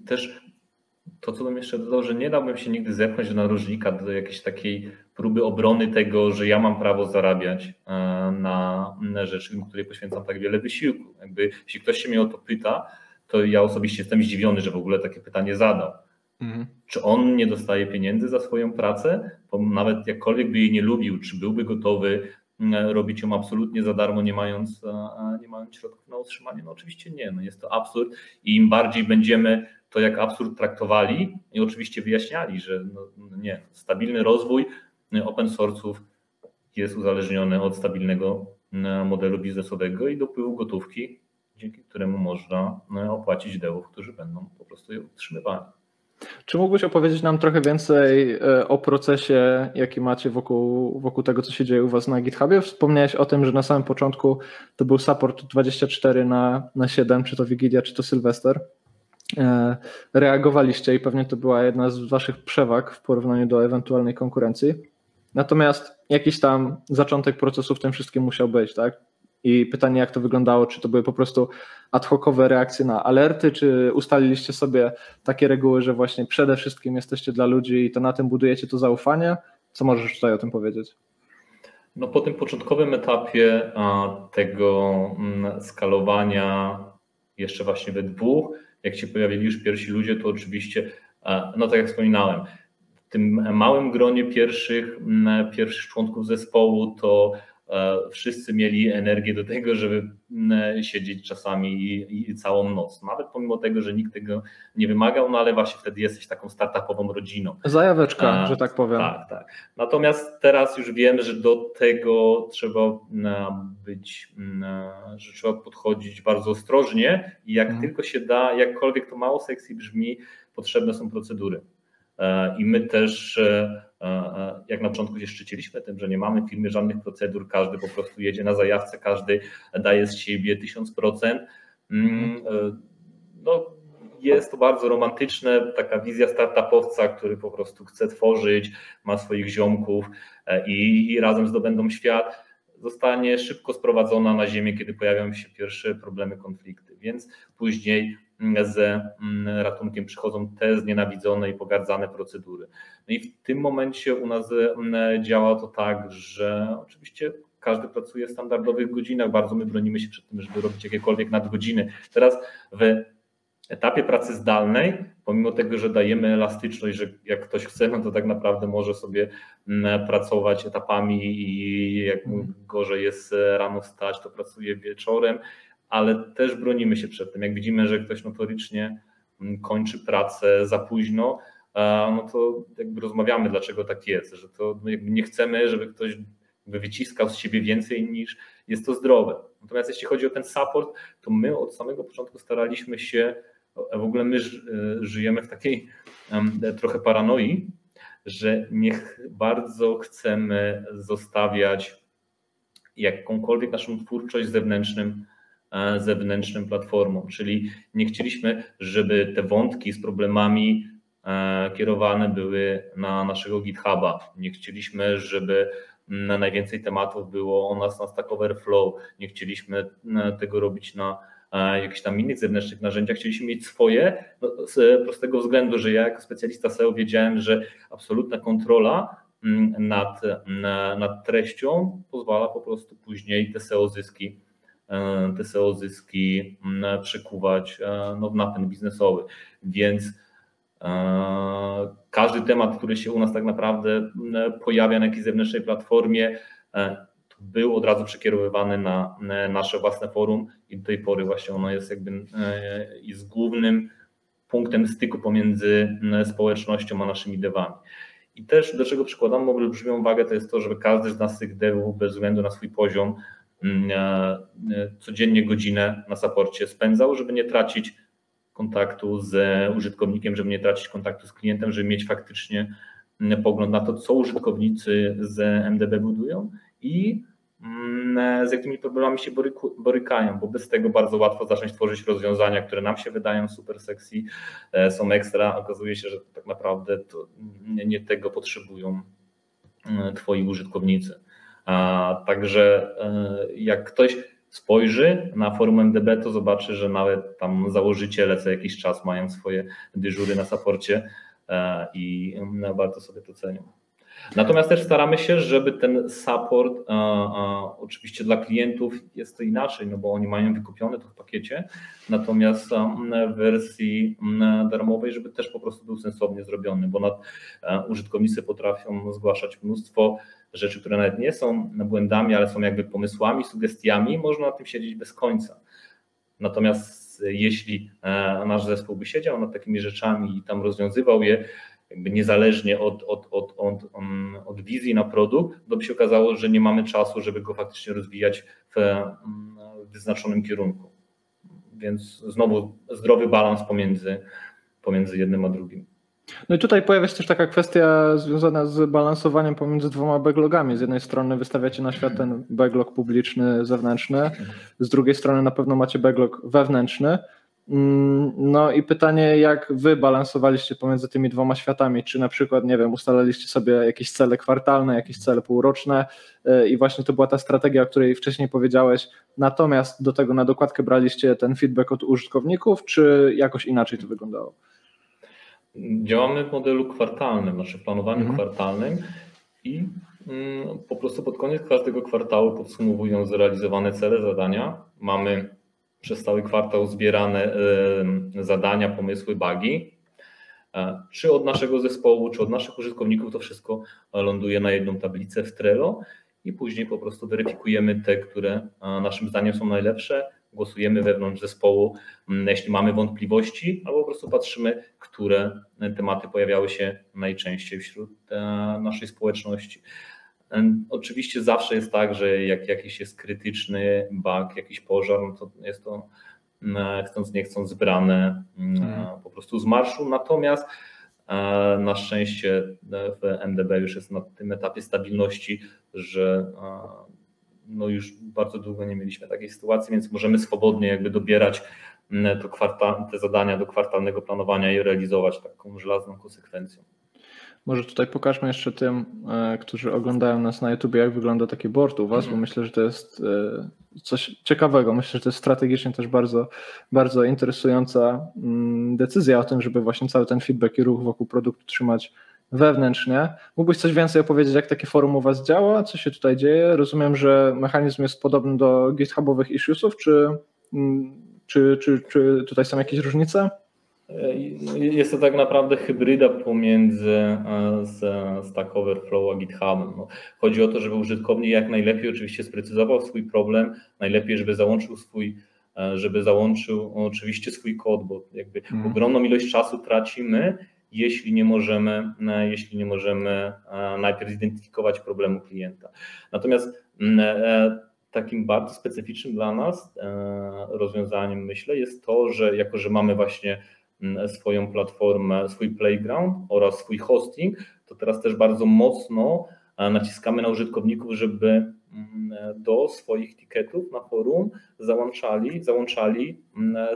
też to, co bym jeszcze dodał, że nie dałbym się nigdy zepchnąć do narożnika, do jakiejś takiej próby obrony tego, że ja mam prawo zarabiać e, na, na rzeczy, której poświęcam tak wiele wysiłku. Jakby, jeśli ktoś się mnie o to pyta, to ja osobiście jestem zdziwiony, że w ogóle takie pytanie zadał. Mhm. Czy on nie dostaje pieniędzy za swoją pracę? Bo nawet jakkolwiek by jej nie lubił, czy byłby gotowy robić ją absolutnie za darmo, nie mając, nie mając środków na utrzymanie? No oczywiście nie, no jest to absurd i im bardziej będziemy to jak absurd traktowali i oczywiście wyjaśniali, że no, nie, stabilny rozwój open source'ów jest uzależniony od stabilnego modelu biznesowego i dopływu gotówki, dzięki któremu można opłacić dełów, którzy będą po prostu je utrzymywali. Czy mógłbyś opowiedzieć nam trochę więcej o procesie, jaki macie wokół, wokół tego, co się dzieje u Was na GitHubie? Wspomniałeś o tym, że na samym początku to był support 24 na, na 7, czy to Wigilia, czy to Sylwester. E, reagowaliście i pewnie to była jedna z Waszych przewag w porównaniu do ewentualnej konkurencji. Natomiast jakiś tam zaczątek procesu w tym wszystkim musiał być, tak? I pytanie, jak to wyglądało? Czy to były po prostu ad hocowe reakcje na alerty, czy ustaliliście sobie takie reguły, że właśnie przede wszystkim jesteście dla ludzi i to na tym budujecie to zaufanie? Co możesz tutaj o tym powiedzieć? No po tym początkowym etapie tego mm, skalowania jeszcze właśnie we dwóch, jak się pojawili już pierwsi ludzie, to oczywiście, no tak jak wspominałem, w tym małym gronie pierwszych, pierwszych członków zespołu to E, wszyscy mieli energię do tego, żeby siedzieć czasami i, i, całą noc. Nawet pomimo tego, że nikt tego nie wymagał, no ale właśnie wtedy jesteś taką startupową rodziną. Zajaweczka, że tak powiem. Tak, tak. Natomiast teraz już wiemy, że do tego trzeba być, że trzeba podchodzić bardzo ostrożnie i jak hmm. tylko się da, jakkolwiek to mało sexy brzmi, potrzebne są procedury. E, I my też e, E, e, jak na początku się szczyciliśmy tym, że nie mamy w firmie żadnych procedur, każdy po prostu jedzie na zajawce, każdy daje z siebie 1000%. Mm, e, no, jest to bardzo romantyczne, taka wizja startupowca, który po prostu chce tworzyć, ma swoich ziomków i, i razem zdobędą świat, zostanie szybko sprowadzona na ziemię, kiedy pojawią się pierwsze problemy, konflikty. Więc później z mm, ratunkiem przychodzą te znienawidzone i pogardzane procedury. No i w tym momencie u nas mm, działa to tak, że oczywiście każdy pracuje w standardowych godzinach, bardzo my bronimy się przed tym, żeby robić jakiekolwiek nadgodziny. Teraz w etapie pracy zdalnej, pomimo tego, że dajemy elastyczność, że jak ktoś chce, no to tak naprawdę może sobie mm, pracować etapami i jak mu gorzej jest rano stać, to pracuje wieczorem, ale też bronimy się przed tym. Jak widzimy, że ktoś notorycznie mm, kończy pracę za późno, no to jakby rozmawiamy, dlaczego tak jest, że to nie chcemy, żeby ktoś wyciskał z siebie więcej niż jest to zdrowe. Natomiast jeśli chodzi o ten support, to my od samego początku staraliśmy się, w ogóle my żyjemy w takiej trochę paranoi, że niech bardzo chcemy zostawiać jakąkolwiek naszą twórczość zewnętrznym, zewnętrznym platformom, czyli nie chcieliśmy, żeby te wątki z problemami kierowane były na naszego GitHuba. Nie chcieliśmy, żeby na najwięcej tematów było o nas na Stack Overflow. Nie chcieliśmy tego robić na jakichś tam innych zewnętrznych narzędziach, chcieliśmy mieć swoje, no, z prostego względu, że ja jako specjalista SEO wiedziałem, że absolutna kontrola mm, nad, nad treścią pozwala po prostu później te SEO zyski e, te SEO zyski przekuwać e, no, w napęd biznesowy. Więc e, każdy temat, który się u nas tak naprawdę pojawia na jakiejś zewnętrznej platformie, był od razu przekierowywany na nasze własne forum i do tej pory właśnie ono jest jakby e, jest głównym punktem styku pomiędzy społecznością a naszymi devami. I też do czego przykładam olbrzymią wagę, to jest to, żeby każdy z nas tych devów bez względu na swój poziom e, e, codziennie godzinę na saporcie spędzał, żeby nie tracić kontaktu z użytkownikiem, żeby nie tracić kontaktu z klientem, żeby mieć faktycznie pogląd na to, co użytkownicy z MDB budują i Mm, z jakimi problemami się borykają, bo bez tego bardzo łatwo zacząć tworzyć rozwiązania, które nam się wydają super sexy, e, są ekstra, okazuje się, że tak naprawdę nie tego potrzebują mm, twoi użytkownicy. A także e, jak ktoś spojrzy na forum MDB, to zobaczy, że nawet tam założyciele co jakiś czas mają swoje dyżury na saporcie e, i bardzo sobie to cenią. Natomiast też staramy się, żeby ten support, a, a, oczywiście dla klientów jest to inaczej, no bo oni mają wykupione to w pakiecie, natomiast w wersji darmowej, żeby też po prostu był sensownie zrobiony, bo nad, użytkownicy potrafią zgłaszać mnóstwo rzeczy, które nawet nie są błędami, ale są jakby pomysłami, sugestiami, można na tym siedzieć bez końca. Natomiast jeśli nasz zespół by siedział nad takimi rzeczami i tam rozwiązywał je, jakby niezależnie od, od, od, od, um, od wizji na produkt, to by się okazało, że nie mamy czasu, żeby go faktycznie rozwijać w um, wyznaczonym kierunku. Więc znowu zdrowy balans pomiędzy, pomiędzy jednym a drugim. No i tutaj pojawia się też taka kwestia związana z balansowaniem pomiędzy dwoma backlogami. Z jednej strony wystawiacie na świat ten backlog publiczny, zewnętrzny, z drugiej strony na pewno macie backlog wewnętrzny. Mm, no i pytanie, jak wy balansowaliście pomiędzy tymi dwoma światami? Czy na przykład, nie wiem, ustalaliście sobie jakieś cele kwartalne, jakieś cele półroczne y, i właśnie to była ta strategia, o której wcześniej powiedziałeś, natomiast do tego na dokładkę braliście ten feedback od użytkowników, czy jakoś inaczej to wyglądało? Działamy w modelu kwartalnym, znaczy planowaniu mhm. kwartalnym i mm, po prostu pod koniec każdego kwartału podsumowując zrealizowane cele, zadania, mamy przez cały kwartał zbierane zadania, pomysły, bugi. E, czy od naszego zespołu, czy od naszych użytkowników to wszystko ląduje na jedną tablicę w Trello i później po prostu weryfikujemy te, które e, naszym zdaniem są najlepsze, głosujemy wewnątrz zespołu, jeśli mamy wątpliwości, albo po prostu patrzymy, które tematy pojawiały się najczęściej wśród e, naszej społeczności. Oczywiście zawsze jest tak, że jak jakiś jest krytyczny bug, jakiś pożar, no to jest to chcąc nie chcąc zbrane mhm. po prostu z marszu. Natomiast e, na szczęście e, w MDB już jest na tym etapie stabilności, że e, no już bardzo długo nie mieliśmy takiej sytuacji, więc możemy swobodnie jakby dobierać to kwarta, te zadania do kwartalnego planowania i realizować taką żelazną konsekwencją. Może tutaj pokażmy jeszcze tym, e, którzy oglądają nas na YouTube, jak wygląda taki board u Was, bo myślę, że to jest e, coś ciekawego. Myślę, że to jest strategicznie też bardzo, bardzo interesująca mm, decyzja o tym, żeby właśnie cały ten feedback i ruch wokół produktu trzymać wewnętrznie. Mógłbyś coś więcej opowiedzieć, jak takie forum u Was działa, co się tutaj dzieje? Rozumiem, że mechanizm jest podobny do GitHubowych issuesów, czy, mm, czy, czy, czy tutaj są jakieś różnice? Jest to tak naprawdę hybryda pomiędzy Stack Overflow a GitHubem. No, chodzi o to, żeby użytkownik jak najlepiej oczywiście sprecyzował swój problem, najlepiej, żeby załączył swój e, żeby załączył oczywiście swój kod, bo jakby hmm. ogromną ilość czasu tracimy, jeśli nie możemy, e, jeśli nie możemy najpierw zidentyfikować problemu klienta. Natomiast takim bardzo specyficznym dla nas rozwiązaniem, myślę, jest to, że jako, że mamy właśnie swoją platformę, swój playground oraz swój hosting, to teraz też bardzo mocno naciskamy na użytkowników, żeby do swoich ticketów na forum załączali, załączali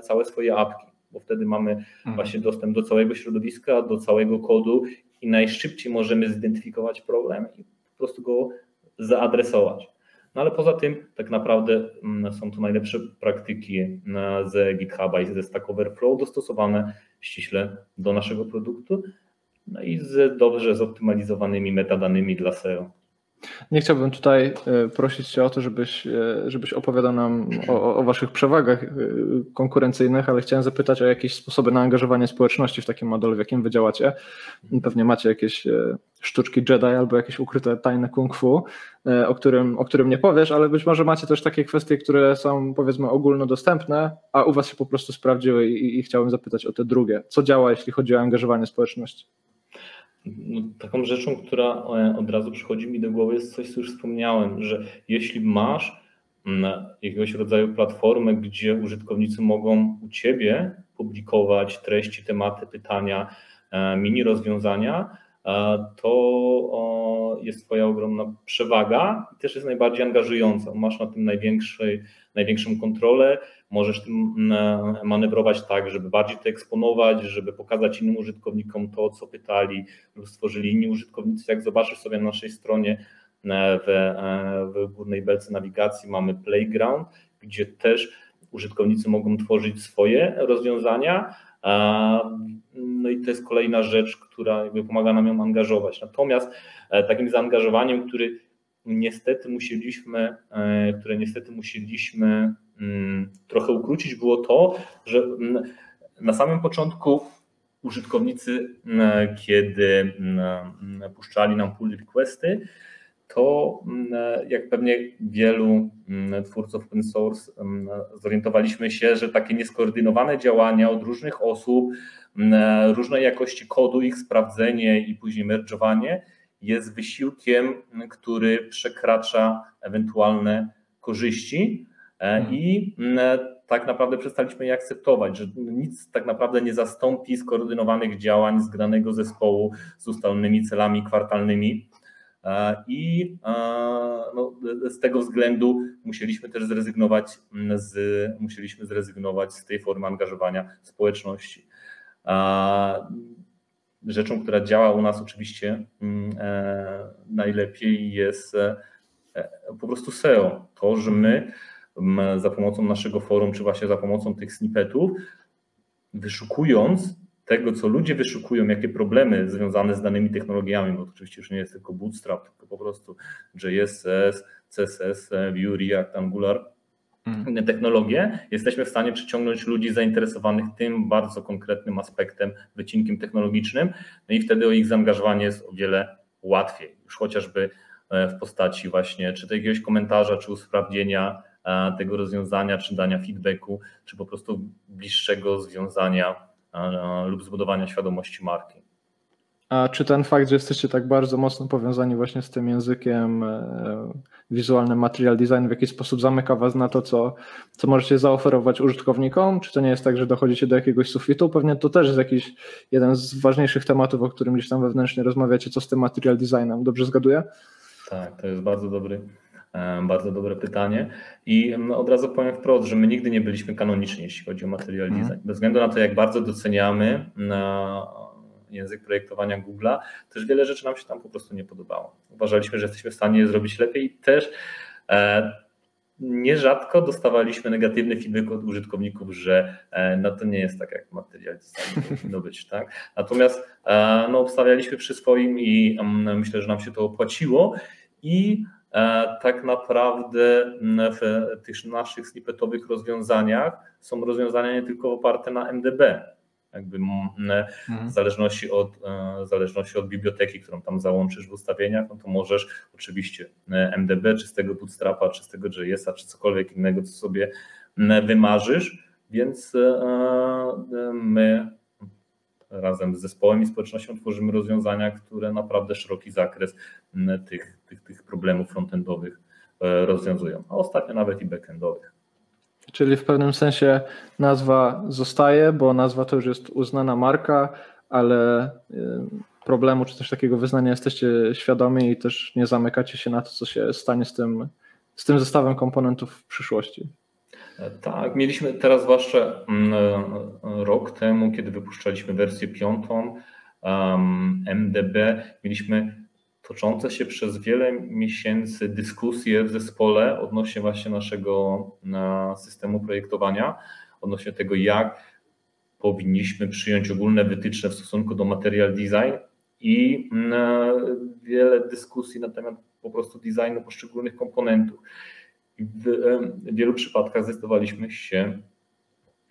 całe swoje apki, bo wtedy mamy mhm. właśnie dostęp do całego środowiska, do całego kodu i najszybciej możemy zidentyfikować problem i po prostu go zaadresować. No ale poza tym tak naprawdę mm, są to najlepsze praktyki mm, ze GitHuba i ze Stack Overflow dostosowane ściśle do naszego produktu no i z dobrze zoptymalizowanymi metadanymi dla SEO. Nie chciałbym tutaj e, prosić Cię o to, żebyś, e, żebyś opowiadał nam o, o, Waszych przewagach e, konkurencyjnych, ale chciałem zapytać o jakieś sposoby na angażowanie społeczności w takim modelu, w jakim Wy działacie. Pewnie macie jakieś sztuczki Jedi albo jakieś ukryte tajne kung fu, o którym, o którym nie powiesz, ale być może macie też takie kwestie, które są powiedzmy ogólnodostępne, a u Was się po prostu sprawdziły i, i chciałbym zapytać o te drugie. Co działa, jeśli chodzi o angażowanie społeczności? No, taką rzeczą, która e, od razu przychodzi mi do głowy, jest coś, co już wspomniałem, że jeśli masz mm, jakiegoś rodzaju platformę, gdzie użytkownicy mogą u ciebie publikować treści, tematy, pytania, e, mini rozwiązania, to jest Twoja ogromna przewaga i też jest najbardziej angażująca. Masz na tym największą kontrolę, możesz tym manewrować tak, żeby bardziej to eksponować, żeby pokazać innym użytkownikom to, co pytali lub stworzyli inni użytkownicy. Jak zobaczysz sobie na naszej stronie e, w, e, w górnej belce nawigacji mamy Playground, gdzie też użytkownicy mogą tworzyć swoje rozwiązania. No i to jest kolejna rzecz, która jakby pomaga nam ją angażować. Natomiast e, takim zaangażowaniem, który niestety musieliśmy, które niestety musieliśmy Mm, trochę ukrócić, było to, że mm, na samym początku użytkownicy, mm, kiedy puszczali nam pull requesty, to jak pewnie wielu twórców open source zorientowaliśmy się, że takie nieskoordynowane działania od różnych osób, różnej jakości kodu, ich sprawdzenie i później merge'owanie jest wysiłkiem, który przekracza ewentualne korzyści. E, mhm. I mm, tak naprawdę przestaliśmy je akceptować, że nic tak naprawdę nie zastąpi skoordynowanych działań zgranego zespołu z ustalonymi celami kwartalnymi. E, I e, no, z tego względu musieliśmy też zrezygnować z, musieliśmy zrezygnować z tej formy angażowania społeczności. Rzeczą, która działa u nas oczywiście mm, najlepiej jest po prostu SEO. To, że my za pomocą naszego forum, czy właśnie za pomocą tych snippetów, wyszukując tego, co ludzie wyszukują, jakie problemy związane z danymi technologiami, bo to oczywiście już nie jest tylko Bootstrap, tylko po prostu JSS, CSS, Vue, React, Angular, inne technologie, jesteśmy w stanie przyciągnąć ludzi zainteresowanych tym bardzo konkretnym aspektem, wycinkiem technologicznym, no i wtedy o ich zaangażowanie jest o wiele łatwiej, już chociażby e, w postaci właśnie czy to jakiegoś komentarza, czy usprawnienia tego rozwiązania, czy dania feedbacku, czy po prostu bliższego związania lub zbudowania świadomości marki. A czy ten fakt, że jesteście tak bardzo mocno powiązani właśnie z tym językiem e, wizualnym material design w jakiś sposób zamyka was na to, co, co możecie zaoferować użytkownikom? Czy to nie jest tak, że dochodzicie do jakiegoś sufitu? Pewnie to też jest jakiś jeden z ważniejszych tematów, o którym gdzieś tam wewnętrznie rozmawiacie, co z tym material designem. Dobrze zgaduję? Tak, to jest bardzo dobry bardzo dobre pytanie. I od razu powiem wprost, że my nigdy nie byliśmy kanoniczni, jeśli chodzi o material mhm. design. Bez względu na to, jak bardzo doceniamy język projektowania Google'a, też wiele rzeczy nam się tam po prostu nie podobało. Uważaliśmy, że jesteśmy w stanie je zrobić lepiej i też e, nierzadko dostawaliśmy negatywny feedback od użytkowników, że e, no to nie jest tak jak materiał design powinno być. Tak? Natomiast e, no, obstawialiśmy przy swoim i myślę, że nam się to opłaciło i E, tak naprawdę mm, w tych naszych snippetowych rozwiązaniach są rozwiązania nie tylko oparte na MDB, jakby mhm. w zależności od, e, w zależności od biblioteki, którą tam załączysz w ustawieniach, no to możesz oczywiście e, MDB, czy z tego Bootstrapa, czy z tego JS-a, czy cokolwiek innego, co sobie wymarzysz, więc my razem z zespołem i społecznością tworzymy rozwiązania, które naprawdę szeroki zakres tych, tych, tych problemów frontendowych e, rozwiązują, a ostatnio nawet i backendowych. Czyli w pewnym sensie nazwa zostaje, bo nazwa to już jest uznana marka, ale e, problemu czy też takiego wyznania jesteście świadomi i też nie zamykacie się na to, co się stanie z tym z tym zestawem komponentów w przyszłości. Tak, mieliśmy teraz zwłaszcza mm, rok temu, kiedy wypuszczaliśmy wersję piątą MDB, mieliśmy toczące się przez wiele miesięcy dyskusje w zespole odnośnie właśnie naszego systemu projektowania, odnośnie tego, jak powinniśmy przyjąć ogólne wytyczne w stosunku do material design i wiele dyskusji na temat po prostu designu poszczególnych komponentów. W wielu przypadkach zdecydowaliśmy się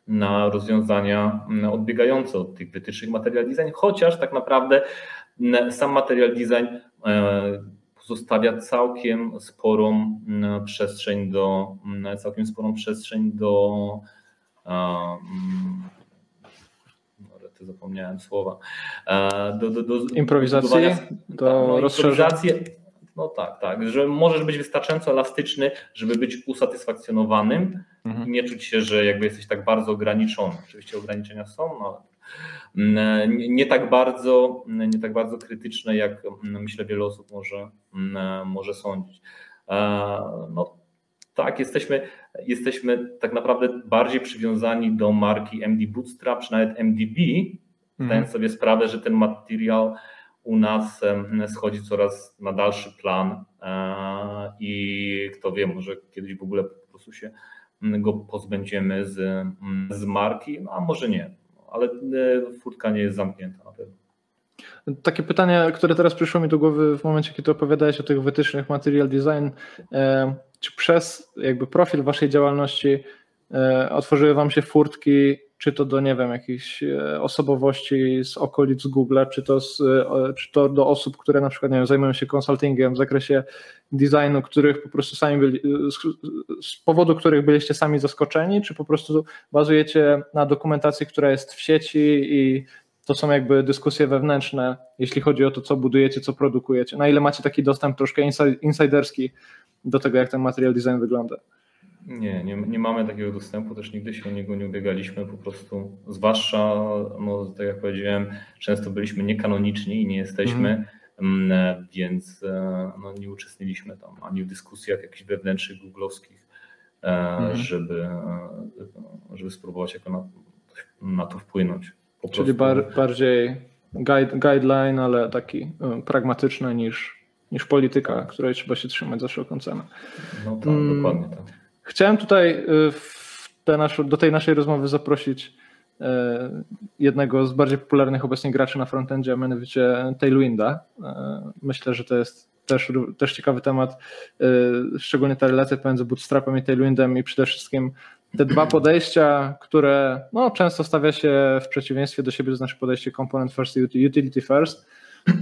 na rozwiązania odbiegające od tych wytycznych material design, chociaż tak naprawdę sam material design e, pozostawia całkiem sporą przestrzeń do całkiem sporą przestrzeń do zapomniałem słowa. Do, do, do improwizacji, do no, rozszerzenia. No tak, tak, że możesz być wystarczająco elastyczny, żeby być usatysfakcjonowanym mhm. i nie czuć się, że jakby jesteś tak bardzo ograniczony. Oczywiście ograniczenia są, no, nie, nie tak bardzo, nie tak bardzo krytyczne, jak mm, myślę wiele osób może, mm, może sądzić. No, tak, jesteśmy, jesteśmy tak naprawdę bardziej przywiązani do marki MD Bootstrap, czy nawet MDB, zdając mhm. sobie sprawę, że ten materiał u nas schodzi coraz na dalszy plan i kto wie, może kiedyś w ogóle po prostu się go pozbędziemy z, z marki, no a może nie, ale e, furtka nie jest zamknięta na pewno. Takie pytanie, które teraz przyszło mi do głowy w momencie, kiedy opowiadałeś o tych wytycznych material design, e, czy przez jakby profil waszej działalności otworzyły wam się furtki czy to do, nie wiem, jakichś e, osobowości z okolic Google, czy to, z, e, czy to do osób, które na przykład nie wiem, zajmują się konsultingiem w zakresie designu, których po prostu sami byli, z, z powodu których byliście sami zaskoczeni, czy po prostu bazujecie na dokumentacji, która jest w sieci i to są jakby dyskusje wewnętrzne, jeśli chodzi o to, co budujecie, co produkujecie. Na ile macie taki dostęp troszkę insiderski do tego, jak ten material design wygląda? Nie, nie, nie mamy takiego dostępu, też nigdy się o niego nie ubiegaliśmy, po prostu, zwłaszcza, no, tak jak powiedziałem, często byliśmy niekanoniczni i nie jesteśmy, mm. więc e, no, nie uczestniczyliśmy tam ani w dyskusjach jakichś wewnętrznych, googlowskich, mm. żeby, e, żeby spróbować jako na, na to wpłynąć. Czyli bar, bardziej guide, guideline, ale taki pragmatyczny niż, niż polityka, której trzeba się trzymać za wszelką cenę. No tak, mm. dokładnie tak. Chciałem tutaj y, nasz, do tej naszej rozmowy zaprosić y, jednego z bardziej popularnych obecnie graczy na frontendzie, a mianowicie Tailwinda. Y, myślę, że to jest też, też ciekawy temat, szczególnie ta relacja pomiędzy Bootstrapem i Tailwindem i przede wszystkim te dwa podejścia, które no, często stawia się w przeciwieństwie do siebie, to znaczy podejście component first i utility first,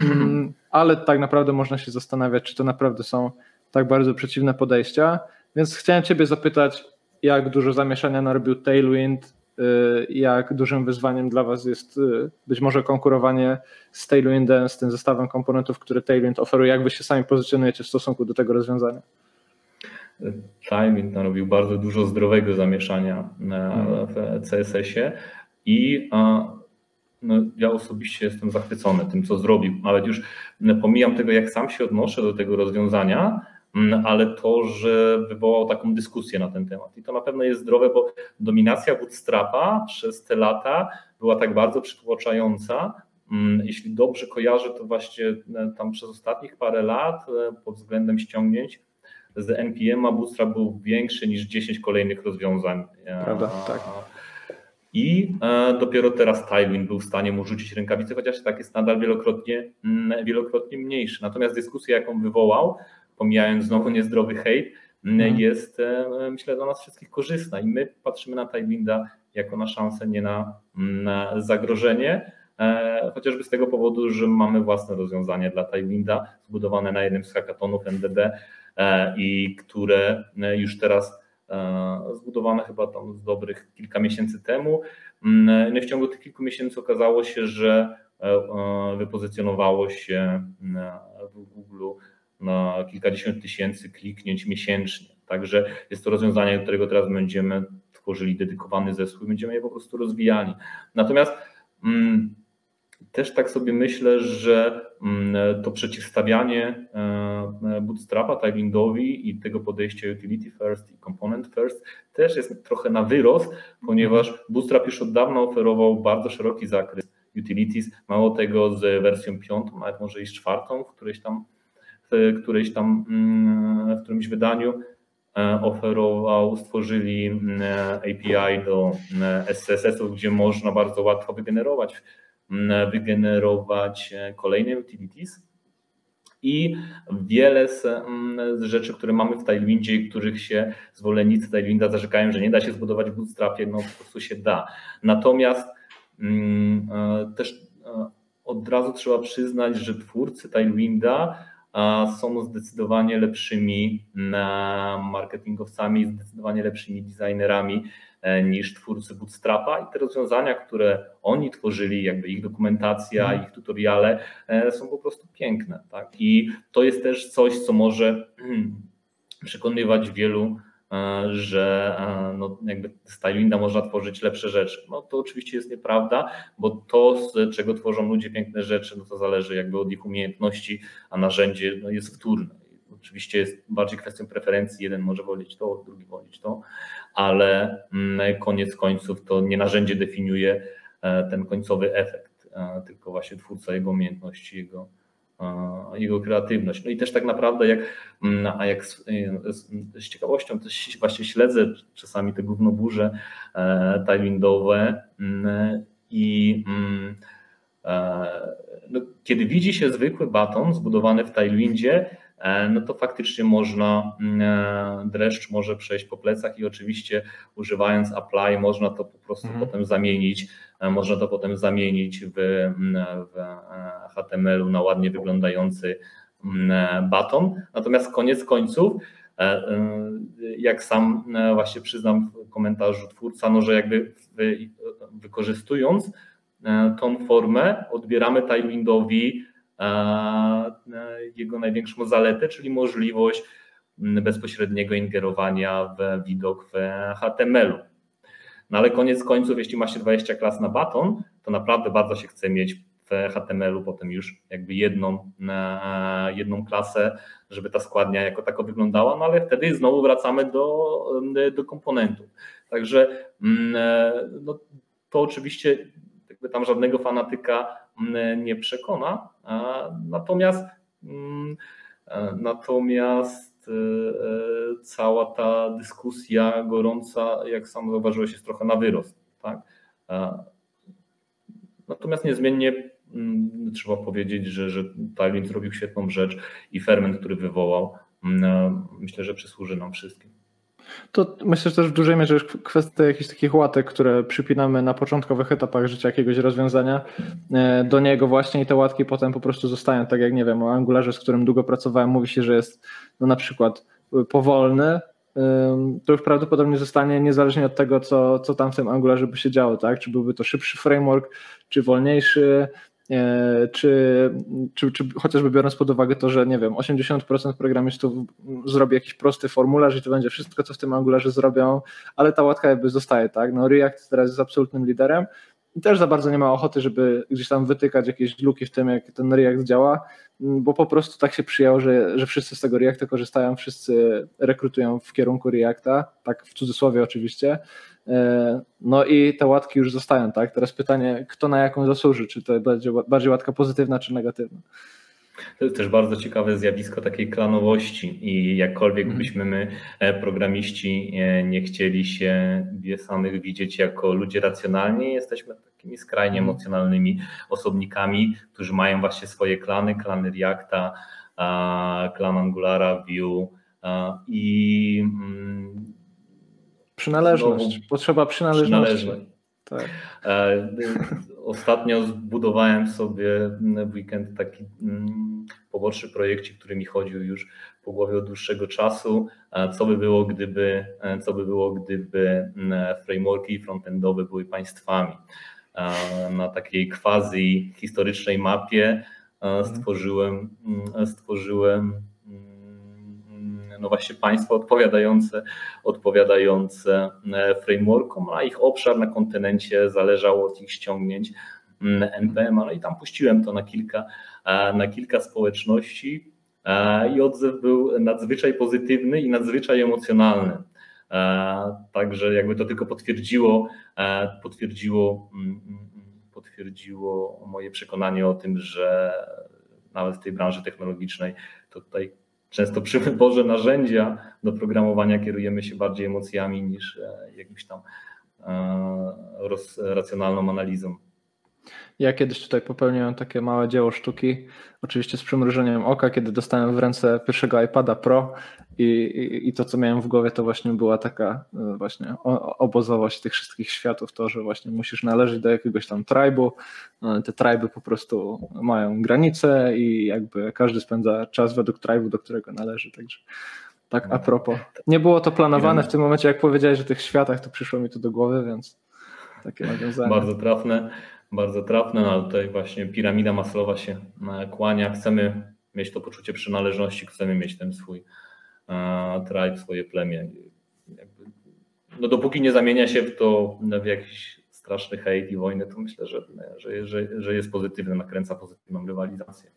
mm, ale tak naprawdę można się zastanawiać, czy to naprawdę są tak bardzo przeciwne podejścia. Więc chciałem Ciebie zapytać, jak dużo zamieszania narobił Tailwind, y, jak dużym wyzwaniem dla Was jest y, być może konkurowanie z Tailwindem, z tym zestawem komponentów, które Tailwind oferuje, jak Wy się sami pozycjonujecie w stosunku do tego rozwiązania? Tailwind narobił bardzo dużo zdrowego zamieszania w CSS-ie i no, ja osobiście jestem zachwycony tym, co zrobił. Nawet już pomijam tego, jak sam się odnoszę do tego rozwiązania, ale to, że wywołał taką dyskusję na ten temat. I to na pewno jest zdrowe, bo dominacja Bootstrapa przez te lata była tak bardzo przytłaczająca. Mm, jeśli dobrze kojarzę, to właśnie e, tam przez ostatnich parę lat e, pod względem ściągnięć z NPM a Bootstrap był większy niż 10 kolejnych rozwiązań. E, Prawda, tak. I dopiero teraz Tailwind był w stanie mu rzucić rękawicę, chociaż tak jest nadal wielokrotnie, mm, wielokrotnie mniejszy. Natomiast dyskusja, jaką wywołał, pomijając znowu niezdrowy hejt, mhm. jest e, myślę dla nas wszystkich korzystna i my patrzymy na Tailwinda jako na szansę, nie na, na zagrożenie, e, chociażby z tego powodu, że mamy własne rozwiązanie dla Tailwinda zbudowane na jednym z hackathonów NDD e, i które już teraz zbudowane chyba tam z dobrych kilka miesięcy temu. No w ciągu tych kilku miesięcy okazało się, że wypozycjonowało się w Google na kilkadziesiąt tysięcy kliknięć miesięcznie. Także jest to rozwiązanie, do którego teraz będziemy tworzyli dedykowany zespół i będziemy je po prostu rozwijali. Natomiast mm, też tak sobie myślę, że mm, to przeciwstawianie e, Bootstrapa Tailwindowi i tego podejścia utility first i component first też jest trochę na wyrost, ponieważ Bootstrap już od dawna oferował bardzo szeroki zakres utilities. Mało tego z wersją piątą, nawet może i z czwartą, w którejś tam, w którejś tam mm, w którymś wydaniu e, oferował, stworzyli mm, API do SCSS-ów, gdzie można bardzo łatwo wygenerować wygenerować e, kolejne utilities. I wiele z, z, rzeczy, które mamy w Tailwindzie których się zwolennicy Tailwinda zarzekają, że nie da się zbudować w Bootstrapie, no po prostu się da. Natomiast mm, e, też od razu trzeba przyznać, że twórcy Tailwinda są zdecydowanie lepszymi marketingowcami, zdecydowanie lepszymi designerami E, niż twórcy Bootstrapa i te rozwiązania, które oni tworzyli, jakby ich dokumentacja, mhm. ich tutoriale e, są po prostu piękne. Tak? I to jest też coś, co może przekonywać wielu, e, że no, jakby z Tailwinda można tworzyć lepsze rzeczy. No to oczywiście jest nieprawda, bo to, z czego tworzą ludzie piękne rzeczy, no to zależy jakby od ich umiejętności, a narzędzie no, jest wtórne. Oczywiście jest bardziej kwestią preferencji, jeden może wolić to, drugi wolić to, ale mm, koniec końców to nie narzędzie definiuje e, ten końcowy efekt, e, tylko właśnie twórca jego umiejętności, jego, e, jego kreatywność. No i też tak naprawdę jak, mm, a jak z, z ciekawością też właśnie śledzę czasami te gównoburze tailwindowe mm, i no, kiedy widzi się zwykły baton zbudowany w Tailwindzie, E, no to faktycznie można, mm, e, dreszcz może przejść po plecach i oczywiście używając apply można to po prostu mhm. potem zamienić, e, można to potem zamienić w, mm, w HTML-u na ładnie wyglądający mm, baton. Natomiast koniec końców, jak sam właśnie przyznam w komentarzu twórca, no że jakby wykorzystując tą formę odbieramy Tailwindowi jego największą zaletę, czyli możliwość bezpośredniego ingerowania w widok w HTML-u. No ale koniec końców, jeśli ma się 20 klas na baton, to naprawdę bardzo się chce mieć w HTML-u potem już jakby jedną, jedną klasę, żeby ta składnia jako tako wyglądała, no ale wtedy znowu wracamy do, do komponentów. Także no, to oczywiście jakby tam żadnego fanatyka mm, nie przekona. Natomiast mm, e, natomiast e, e, cała ta dyskusja gorąca, jak sam zauważyłeś, jest trochę na wyrost. Tak? Natomiast niezmiennie mm, trzeba powiedzieć, że, że Tailwind zrobił świetną rzecz i ferment, który wywołał, myślę, że przysłuży nam wszystkim. To myślę, że też w dużej mierze już kwestia jakichś takich łatek, które przypinamy na początkowych etapach życia jakiegoś rozwiązania. E, do niego właśnie i te łatki potem po prostu zostają, tak jak nie wiem, o Angularze, z którym długo pracowałem, mówi się, że jest no na przykład powolny, to już prawdopodobnie zostanie niezależnie od tego, co, co tam w tym Angularze by się działo, tak? Czy byłby to szybszy framework, czy wolniejszy, czy, czy, czy chociażby biorąc pod uwagę to, że nie wiem, 80% programistów zrobi jakiś prosty formularz i to będzie wszystko, co w tym Angularze zrobią, ale ta łatka jakby zostaje, tak? No React teraz jest absolutnym liderem i też za bardzo nie ma ochoty, żeby gdzieś tam wytykać jakieś luki w tym, jak ten React działa, bo po prostu tak się przyjęło, że, że wszyscy z tego Reacta korzystają, wszyscy rekrutują w kierunku Reacta, tak w cudzysłowie oczywiście, E, no i te łatki już zostają, tak? Teraz pytanie, kto na jaką zasłuży? Czy to będzie bardziej łatka pozytywna, czy negatywna? To jest też bardzo ciekawe zjawisko takiej klanowości i jakkolwiek mhm. byśmy my, e, programiści, e, nie chcieli się samych widzieć jako ludzie racjonalni, jesteśmy takimi skrajnie mhm. emocjonalnymi osobnikami, którzy mają właśnie swoje klany, klany Reacta, klan Angulara, Vue i mm, Przynależność, Znowu, potrzeba przynależności. Przynależność. Tak. E, ostatnio zbudowałem sobie w weekend taki mm, poboczny projekcik, który mi chodził już po głowie od dłuższego czasu. E, co by było, gdyby, e, co by było, gdyby mm, frameworki frontendowe były państwami? Na takiej quasi historycznej mapie mhm. stworzyłem, mm, stworzyłem no właśnie państwa odpowiadające, odpowiadające e, frameworkom, a ich obszar na kontynencie zależał od ich ściągnięć NPM, no i tam puściłem to na kilka, na kilka społeczności i odzew był nadzwyczaj pozytywny i nadzwyczaj emocjonalny. Także jakby to tylko potwierdziło, potwierdziło, mm, mm, potwierdziło moje przekonanie o tym, że nawet w tej branży technologicznej to tutaj często przy wyborze narzędzia do programowania kierujemy się bardziej emocjami niż e, jakimś tam e, racjonalną analizą. Ja kiedyś tutaj popełniłem takie małe dzieło sztuki, oczywiście z przymrużeniem oka, kiedy dostałem w ręce pierwszego iPada Pro i, i, i to, co miałem w głowie, to właśnie była taka e, właśnie obozowość tych wszystkich światów, to, że właśnie musisz należeć do jakiegoś tam tribu, no, te triby po prostu mają granice i jakby każdy spędza czas według tribu, do którego należy, także tak a propos. Nie było to planowane w tym momencie, jak powiedziałeś o tych światach, to przyszło mi to do głowy, więc takie nawiązanie. Bardzo trafne bardzo trafne, no ale tutaj właśnie piramida maslowa się e, kłania. Chcemy mieć to poczucie przynależności, chcemy mieć ten swój e, tribe, swoje plemię. No dopóki nie zamienia się w to w jakiś straszny hejt i wojnę, to myślę, że, że, że, że jest pozytywny, nakręca pozytywną rywalizację.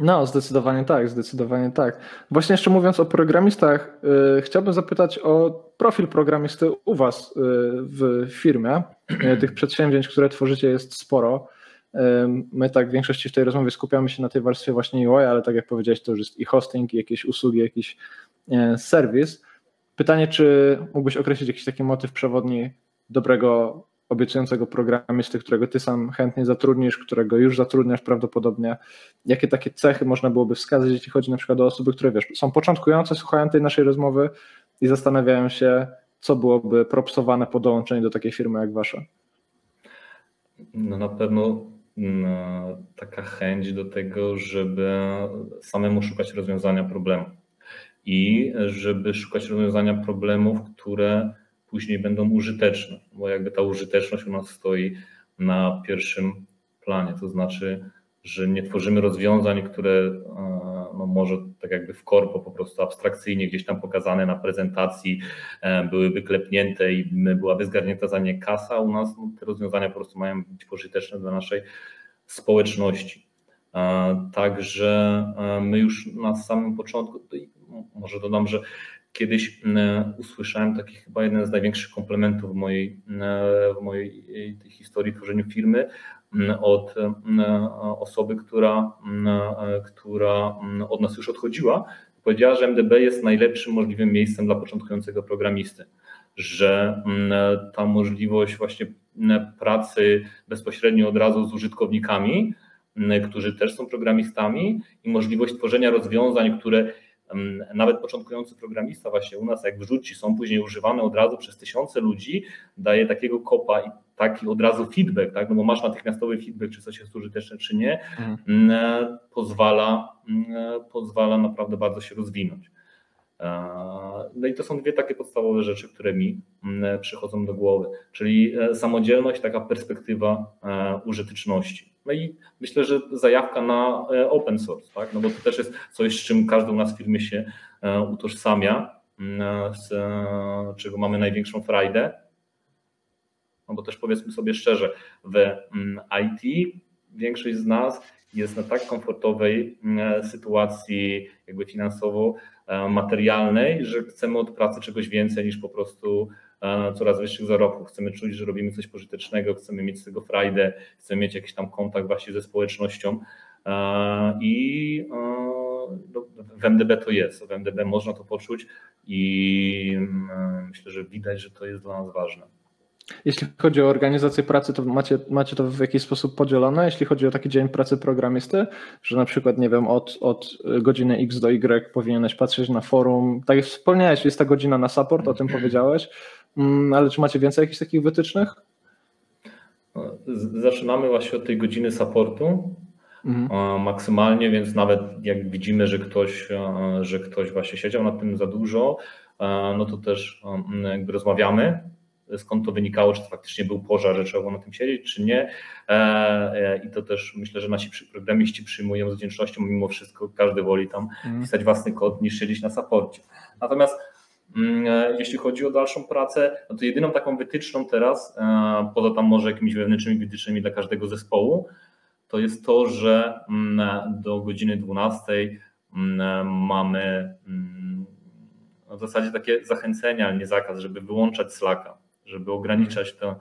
No, zdecydowanie tak, zdecydowanie tak. Właśnie jeszcze mówiąc o programistach, yy, chciałbym zapytać o profil programisty u Was yy, w firmie. Yy, tych przedsięwzięć, które tworzycie jest sporo. My tak w większości w tej rozmowie skupiamy się na tej warstwie właśnie UI, ale tak jak powiedziałeś, to już jest i hosting, i jakieś usługi, jakiś serwis. Pytanie, czy mógłbyś określić jakiś taki motyw przewodni dobrego obiecującego programisty, którego ty sam chętnie zatrudnisz, którego już zatrudniasz prawdopodobnie. Jakie takie cechy można byłoby wskazać, jeśli chodzi na przykład o osoby, które wiesz, są początkujące, słuchają tej naszej rozmowy i zastanawiają się, co byłoby propsowane po dołączeniu do takiej firmy jak wasza? No na pewno no, taka chęć do tego, żeby samemu szukać rozwiązania problemu i żeby szukać rozwiązania problemów, które później będą użyteczne, bo jakby ta użyteczność u nas stoi na pierwszym planie, to znaczy, że nie tworzymy rozwiązań, które e, no może tak jakby w korpo po prostu abstrakcyjnie gdzieś tam pokazane na prezentacji e, byłyby klepnięte i byłaby zgarnięta za nie kasa, u nas no, te rozwiązania po prostu mają być pożyteczne dla naszej społeczności. E, także my już na samym początku, może dodam, że Kiedyś e, usłyszałem taki chyba jeden z największych komplementów w mojej, e, w mojej tej historii tworzeniu firmy od e, osoby, która, która od nas już odchodziła. Powiedziała, że MDB jest najlepszym możliwym miejscem dla początkującego programisty, że ta możliwość właśnie pracy bezpośrednio od razu z użytkownikami, którzy też są programistami i możliwość tworzenia rozwiązań, które nawet początkujący programista właśnie u nas, jak wrzuci, są później używane od razu przez tysiące ludzi, daje takiego kopa i taki od razu feedback, tak? no bo masz natychmiastowy feedback, czy coś jest użyteczne, czy nie, mhm. E, pozwala, e, pozwala naprawdę bardzo się rozwinąć. E, no i to są dwie takie podstawowe rzeczy, które mi przychodzą do głowy, czyli samodzielność, taka perspektywa użyteczności. No i myślę, że zajawka na e, open source, tak? no bo to też jest coś, z czym każdy u nas w firmie się e, utożsamia, mm, z e, czego mamy największą frajdę. No bo też powiedzmy sobie szczerze, w mm, IT większość z nas jest na tak komfortowej mm, sytuacji jakby finansowo-materialnej, że chcemy od pracy czegoś więcej niż po prostu coraz wyższych zarobków. Chcemy czuć, że robimy coś pożytecznego, chcemy mieć z tego frajdę, chcemy mieć jakiś tam kontakt właśnie ze społecznością i no, w MDB to jest, w MDB można to poczuć i myślę, że widać, że to jest dla nas ważne. Jeśli chodzi o organizację pracy, to macie, macie to w jakiś sposób podzielone, jeśli chodzi o taki dzień pracy programisty, że na przykład, nie wiem, od, od godziny X do Y powinieneś patrzeć na forum. Tak jak wspomniałeś, jest ta godzina na support, o tym powiedziałeś, Mm, ale czy macie więcej jakichś takich wytycznych? Zaczynamy właśnie od tej godziny supportu mhm. maksymalnie, więc nawet jak widzimy, że ktoś, że ktoś właśnie siedział nad tym za dużo, no to też jakby rozmawiamy, skąd to wynikało, czy to faktycznie był pożar, że trzeba było na tym siedzieć, czy nie. E, e, I to też myślę, że nasi programiści przyjmują z wdzięcznością, mimo wszystko każdy woli tam mhm. pisać własny kod niż siedzieć na saporcie. Natomiast Jeśli chodzi o dalszą pracę, no to jedyną taką wytyczną teraz, poza tam może jakimiś wewnętrznymi wytycznymi dla każdego zespołu, to jest to, że do godziny 12 mamy w zasadzie takie zachęcenia, ale nie zakaz, żeby wyłączać Slacka, żeby ograniczać to,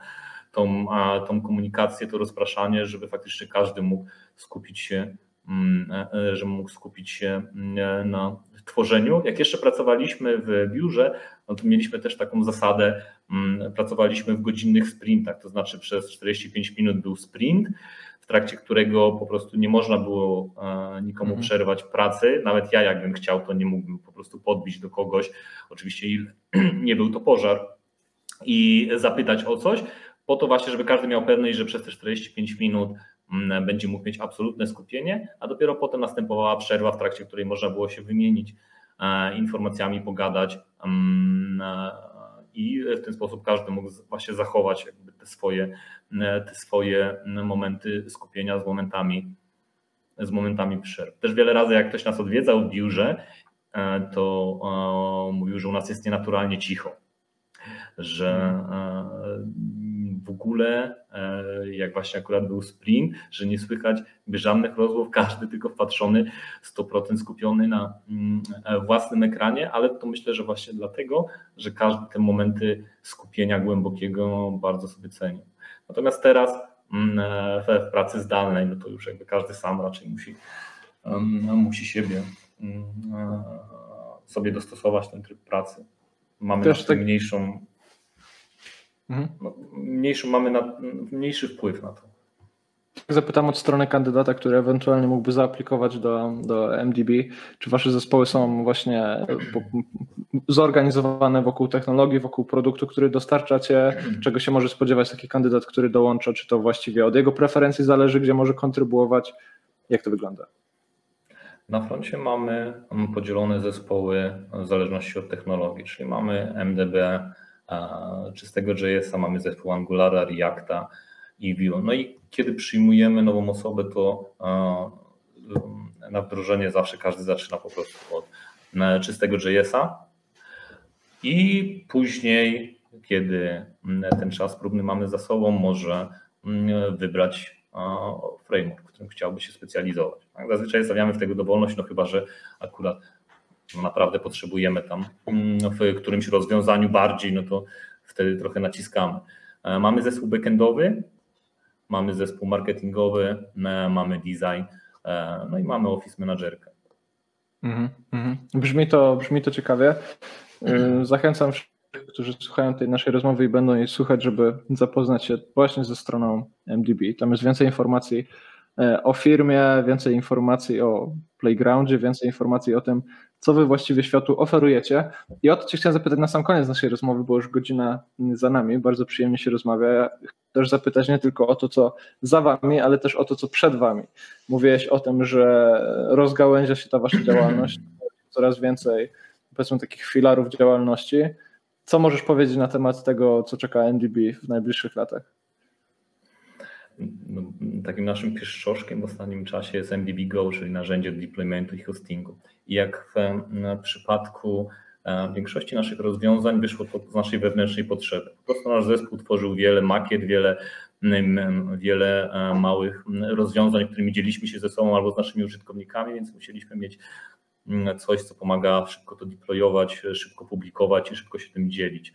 tą, tą komunikację, to rozpraszanie, żeby faktycznie każdy mógł skupić się, mm, e, e, żeby mógł skupić się mm, na tworzeniu. Jak jeszcze pracowaliśmy w biurze, no to mieliśmy też taką zasadę, mm, pracowaliśmy w godzinnych sprintach, to znaczy przez 45 minut był sprint, w trakcie którego po prostu nie można było e, nikomu mhm. przerwać pracy. Nawet ja, jakbym chciał, to nie mógłbym po prostu podbić do kogoś. Oczywiście nie był to pożar i zapytać o coś, po to właśnie, żeby każdy miał pewność, że przez te 45 minut będzie mógł mieć absolutne skupienie, a dopiero potem następowała przerwa, w trakcie której można było się wymienić e, informacjami, pogadać mm, e, i w ten sposób każdy mógł właśnie zachować te swoje, e, te swoje momenty skupienia z momentami, z momentami przerw. Też wiele razy, jak ktoś nas odwiedzał w biurze, to mówił, że u nas jest nienaturalnie cicho, że w ogóle, e, jak właśnie akurat był sprint, że nie słychać żadnych rozmów, każdy tylko wpatrzony, 100% skupiony na mm, e, własnym ekranie, ale to myślę, że właśnie dlatego, że każdy te momenty skupienia głębokiego bardzo sobie ceni. Natomiast teraz mm, e, w pracy zdalnej, no to już jakby każdy sam raczej musi, musi siebie mm, sobie dostosować ten tryb pracy. Mamy Też tak... mniejszą Mhm. No, mniejszy, mamy na, mniejszy wpływ na to. Zapytam od strony kandydata, który ewentualnie mógłby zaaplikować do, do MDB, czy wasze zespoły są właśnie zorganizowane wokół technologii, wokół produktu, który dostarczacie, czego się może spodziewać taki kandydat, który dołącza, czy to właściwie od jego preferencji zależy, gdzie może kontrybuować, jak to wygląda? Na froncie mamy podzielone zespoły w zależności od technologii, czyli mamy MDB, czystego JS-a, mamy zespół Angulara, Reacta i Vue. No i kiedy przyjmujemy nową osobę, to na wdrożenie zawsze każdy zaczyna po prostu od czystego JS-a i później, kiedy ten czas próbny mamy za sobą, może wybrać framework, w którym chciałby się specjalizować. Tak, zazwyczaj stawiamy w tego dowolność, no chyba, że akurat naprawdę potrzebujemy tam mm, w którymś rozwiązaniu bardziej, no to wtedy trochę naciskamy. E, mamy zespół backendowy, mamy zespół marketingowy, e, mamy design, e, no i mamy office managerkę. Mm -hmm. Brzmi, to, brzmi to ciekawie. Zachęcam wszystkich, którzy słuchają tej naszej rozmowy i będą jej słuchać, żeby zapoznać się właśnie ze stroną MDB. Tam jest więcej informacji o firmie, więcej informacji o playgroundzie, więcej informacji o tym, co wy właściwie światu oferujecie. I o to cię chciałem zapytać na sam koniec naszej rozmowy, bo już godzina za nami, bardzo przyjemnie się rozmawia. Też zapytać nie tylko o to, co za wami, ale też o to, co przed wami. Mówiłeś o tym, że rozgałęzia się ta wasza działalność, coraz więcej powiedzmy takich filarów działalności. Co możesz powiedzieć na temat tego, co czeka NDB w najbliższych latach? no, takim naszym pieszczoszkiem w ostatnim czasie jest MDB Go, czyli narzędzie deploymentu i hostingu. Jak w przypadku e, większości naszych rozwiązań wyszło to z naszej wewnętrznej potrzeby. Po prostu nasz zespół tworzył wiele makiet, wiele, wiele e, małych rozwiązań, którymi dzieliliśmy się ze sobą albo z naszymi użytkownikami, więc musieliśmy mieć coś, co pomaga szybko to deployować, szybko publikować i szybko się tym dzielić.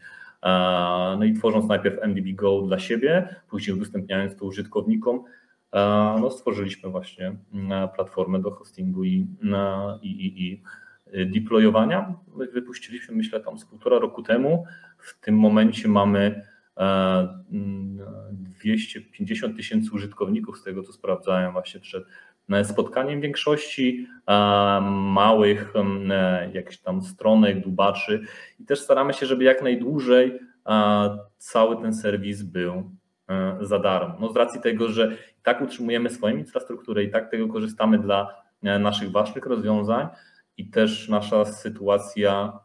No i tworząc najpierw MDB Go dla siebie, później udostępniając to użytkownikom, no stworzyliśmy właśnie platformę do hostingu i, i, i, i deployowania. Wypuściliśmy, myślę, tam z półtora roku temu. W tym momencie mamy 250 tysięcy użytkowników, z tego co sprawdzałem właśnie przed spotkaniem większości małych jakichś tam stronek, dubaczy i też staramy się, żeby jak najdłużej cały ten serwis był e, za darmo. No z racji tego, że i tak utrzymujemy swoją infrastrukturę i tak tego korzystamy dla e, naszych ważnych rozwiązań i też nasza sytuacja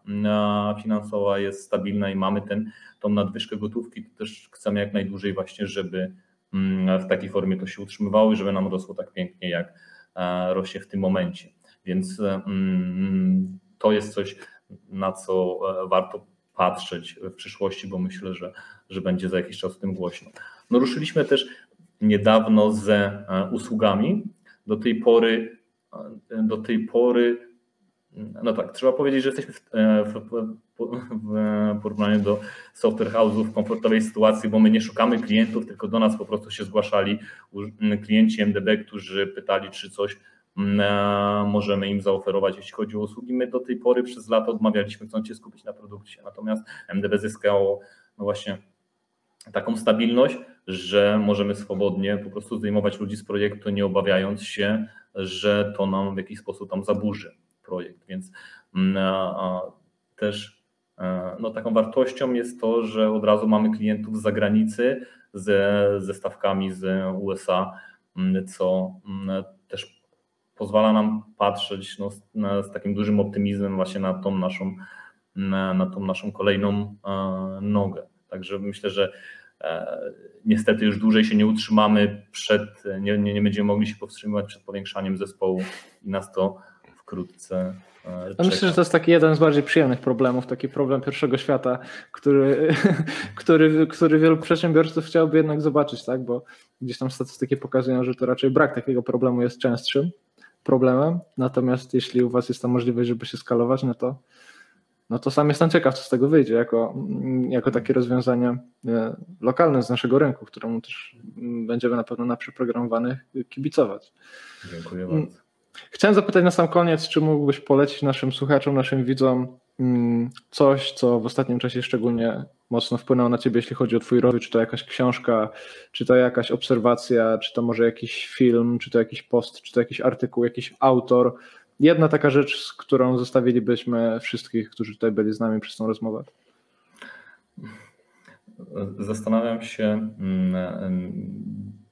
finansowa jest stabilna i mamy ten, tą nadwyżkę gotówki, to też chcemy jak najdłużej właśnie, żeby Mm, w takiej formie to się utrzymywało i żeby nam rosło tak pięknie, jak e, rośnie w tym momencie. Więc e, mm, to jest coś, na co warto patrzeć w przyszłości, bo myślę, że, że będzie za jakiś czas o tym głośno. No ruszyliśmy też niedawno ze usługami. Do tej pory, do tej pory, no tak, trzeba powiedzieć, że jesteśmy w, w, w porównaniu do software house'ów w komfortowej sytuacji, bo my nie szukamy klientów, tylko do nas po prostu się zgłaszali klienci MDB, którzy pytali, czy coś możemy im zaoferować, jeśli chodzi o usługi. My do tej pory przez lata odmawialiśmy, chcąc się skupić na produkcie, natomiast MDB zyskało no właśnie taką stabilność, że możemy swobodnie po prostu zdejmować ludzi z projektu, nie obawiając się, że to nam w jakiś sposób tam zaburzy projekt, więc też E, no, taką wartością jest to, że od razu mamy klientów z zagranicy ze, ze stawkami z USA, mm, co mm, też pozwala nam patrzeć no, z, z takim dużym optymizmem właśnie na tą naszą, na, na tą naszą kolejną e, nogę. Także myślę, że e, niestety już dłużej się nie utrzymamy przed, nie, nie, nie będziemy mogli się powstrzymywać przed powiększaniem zespołu i nas to wkrótce ja myślę, że to jest taki jeden z bardziej przyjemnych problemów, taki problem pierwszego świata, który, który, który wielu przedsiębiorców chciałoby jednak zobaczyć, tak? bo gdzieś tam statystyki pokazują, że to raczej brak takiego problemu jest częstszym problemem. Natomiast jeśli u Was jest ta możliwość, żeby się skalować, no to, no to sam jestem ciekaw, co z tego wyjdzie, jako, jako takie rozwiązanie e, lokalne z naszego rynku, któremu też będziemy na pewno na przeprogramowanych kibicować. Dziękuję bardzo. Chciałem zapytać na sam koniec, czy mógłbyś polecić naszym słuchaczom, naszym widzom mm, coś, co w ostatnim czasie szczególnie mocno wpłynęło na ciebie, jeśli chodzi o twój rozwój, czy to jakaś książka, czy to jakaś obserwacja, czy to może jakiś film, czy to jakiś post, czy to jakiś artykuł, jakiś autor. Jedna taka rzecz, z którą zostawilibyśmy wszystkich, którzy tutaj byli z nami przez tą rozmowę. Zastanawiam się, mm,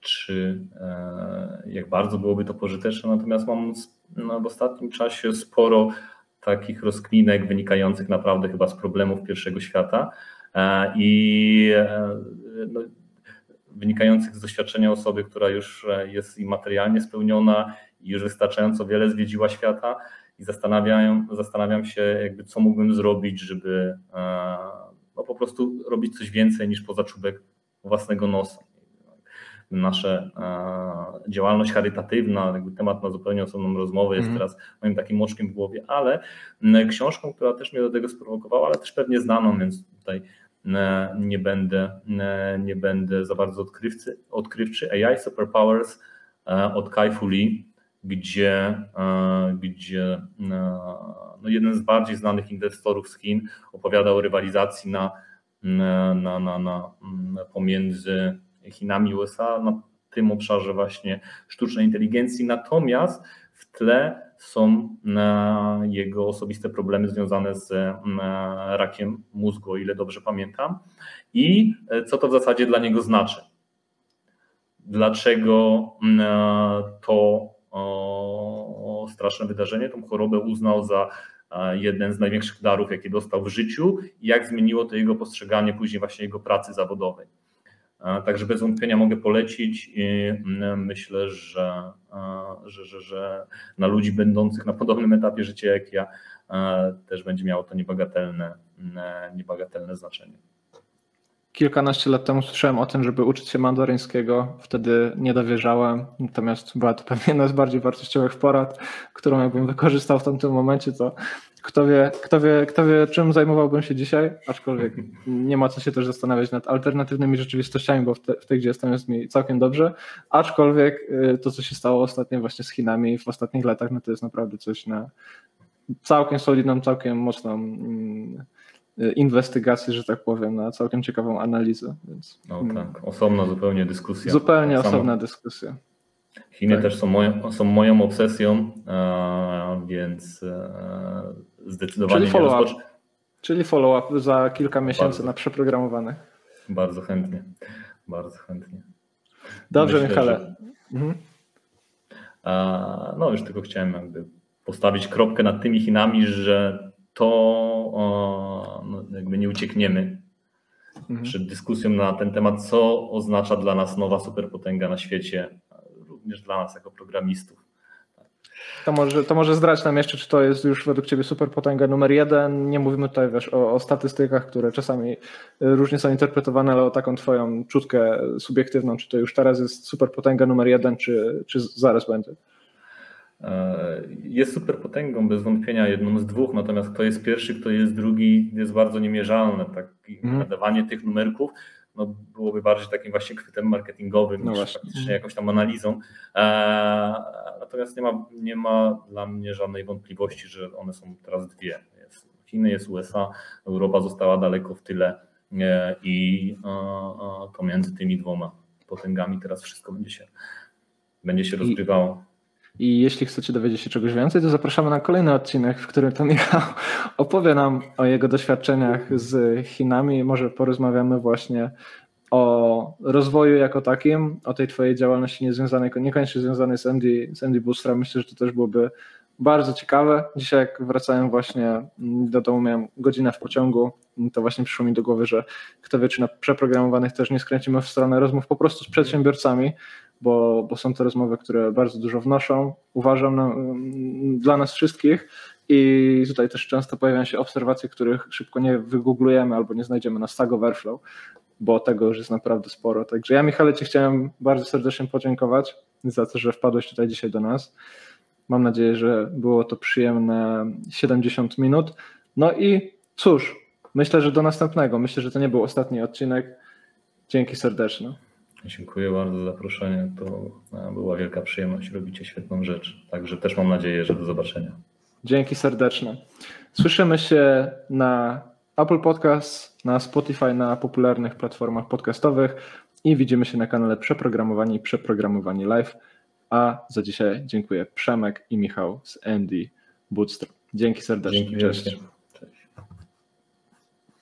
czy e, jak bardzo byłoby to pożyteczne. Natomiast mam no, w ostatnim czasie sporo takich rozkminek wynikających naprawdę chyba z problemów pierwszego świata e, i e, no, wynikających z doświadczenia osoby, która już jest i materialnie spełniona i już wystarczająco wiele zwiedziła świata i zastanawiam, zastanawiam się jakby co mógłbym zrobić, żeby no, po prostu robić coś więcej niż poza czubek własnego nosa nasze e, działalność charytatywna, temat na zupełnie osobną rozmowę jest mm. teraz moim takim moczkiem w głowie, ale książką, która też mnie do tego sprowokowała, ale też pewnie znaną, więc tutaj nie będę, nie będę za bardzo odkrywcy, odkrywczy. AI Superpowers e, od Kai Fu Lee, gdzie, e, gdzie no jeden z bardziej znanych inwestorów z Chin opowiada o rywalizacji na, na, na, na, na pomiędzy Chinami, USA na tym obszarze właśnie sztucznej inteligencji. Natomiast w tle są jego osobiste problemy związane z rakiem mózgu, o ile dobrze pamiętam. I e, co to w zasadzie dla niego znaczy? Dlaczego to straszne wydarzenie, tą chorobę uznał za jeden z największych darów, jakie dostał w życiu i jak zmieniło to jego postrzeganie później właśnie jego pracy zawodowej. Także bez wątpienia mogę polecić i mm, myślę, że, że, że, że na ludzi będących na podobnym etapie życia jak ja też będzie miało to niebagatelne, mm, niebagatelne znaczenie kilkanaście lat temu słyszałem o tym, żeby uczyć się mandaryńskiego. Wtedy nie dowierzałem, natomiast była to pewnie jedna z bardziej wartościowych porad, którą jakbym wykorzystał w tamtym momencie, to kto wie, kto wie, kto wie czym zajmowałbym się dzisiaj, aczkolwiek nie ma co się też zastanawiać nad alternatywnymi rzeczywistościami, bo w, te, w tej, gdzie jestem, jest mi całkiem dobrze, aczkolwiek y, to, co się stało ostatnio właśnie z Chinami w ostatnich latach, no to jest naprawdę coś na całkiem solidną, całkiem mocną mm, inwestygację, że tak powiem, na całkiem ciekawą analizę. Więc, no hmm. tak, osobna zupełnie dyskusja. Zupełnie osobna dyskusja. Chiny tak. też są moją, są moją obsesją, więc e, zdecydowanie Czyli follow-up. Czyli follow-up za kilka miesięcy bardzo, na przeprogramowane. Bardzo chętnie, bardzo chętnie. Dobrze, Myślę, Michale. Że, mhm. no już tylko chciałem jakby postawić kropkę nad tymi Chinami, że to no, jakby nie uciekniemy mhm. przed dyskusją na ten temat, co oznacza dla nas nowa superpotęga na świecie, również dla nas jako programistów. To może, to może zdrać nam jeszcze, czy to jest już według Ciebie superpotęga numer jeden. Nie mówimy tutaj wiesz, o, o statystykach, które czasami y, różnie są interpretowane, ale o taką Twoją czutkę subiektywną, czy to już teraz jest superpotęga numer jeden, czy, czy zaraz będzie? E, jest superpotęgą, bez wątpienia jedną z dwóch, natomiast kto jest pierwszy, kto jest drugi, jest bardzo niemierzalne. Tak, mm. Nadawanie tych numerków no, byłoby bardziej takim właśnie chwytem marketingowym no niż właśnie. faktycznie jakąś tam analizą. E, natomiast nie ma, nie ma dla mnie żadnej wątpliwości, że one są teraz dwie. Jest Chiny, jest USA, Europa została daleko w tyle e, i to między tymi dwoma potęgami teraz wszystko będzie się, będzie się rozgrywało. I jeśli chcecie dowiedzieć się czegoś więcej, to zapraszamy na kolejny odcinek, w którym to Michał opowie nam o jego doświadczeniach z Chinami. Może porozmawiamy właśnie o rozwoju jako takim, o tej twojej działalności niezwiązanej, niekoniecznie związanej z Andy, z Andy Boostra. Myślę, że to też byłoby bardzo ciekawe. Dzisiaj jak wracałem właśnie do domu, miałem godzinę w pociągu, to właśnie przyszło mi do głowy, że kto wie, czy na przeprogramowanych też nie skręcimy w stronę rozmów po prostu z przedsiębiorcami, bo, bo są to rozmowy, które bardzo dużo wnoszą, uważam, na, dla nas wszystkich. I tutaj też często pojawiają się obserwacje, których szybko nie wygooglujemy albo nie znajdziemy na Stack Overflow, bo tego już jest naprawdę sporo. Także ja, Michale, Ci chciałem bardzo serdecznie podziękować za to, że wpadłeś tutaj dzisiaj do nas. Mam nadzieję, że było to przyjemne 70 minut. No i cóż, myślę, że do następnego. Myślę, że to nie był ostatni odcinek. Dzięki serdeczne. Dziękuję bardzo za zaproszenie. To e, była wielka przyjemność. Robicie świetną rzecz. Także też mam nadzieję, że do zobaczenia. Dzięki serdeczne. Słyszymy się na Apple Podcast, na Spotify, na popularnych platformach podcastowych i widzimy się na kanale Przeprogramowani i Przeprogramowani Live. A za dzisiaj dziękuję Przemek i Michał z Andy Bootstrap. Dzięki serdecznie. Dzięki Cześć.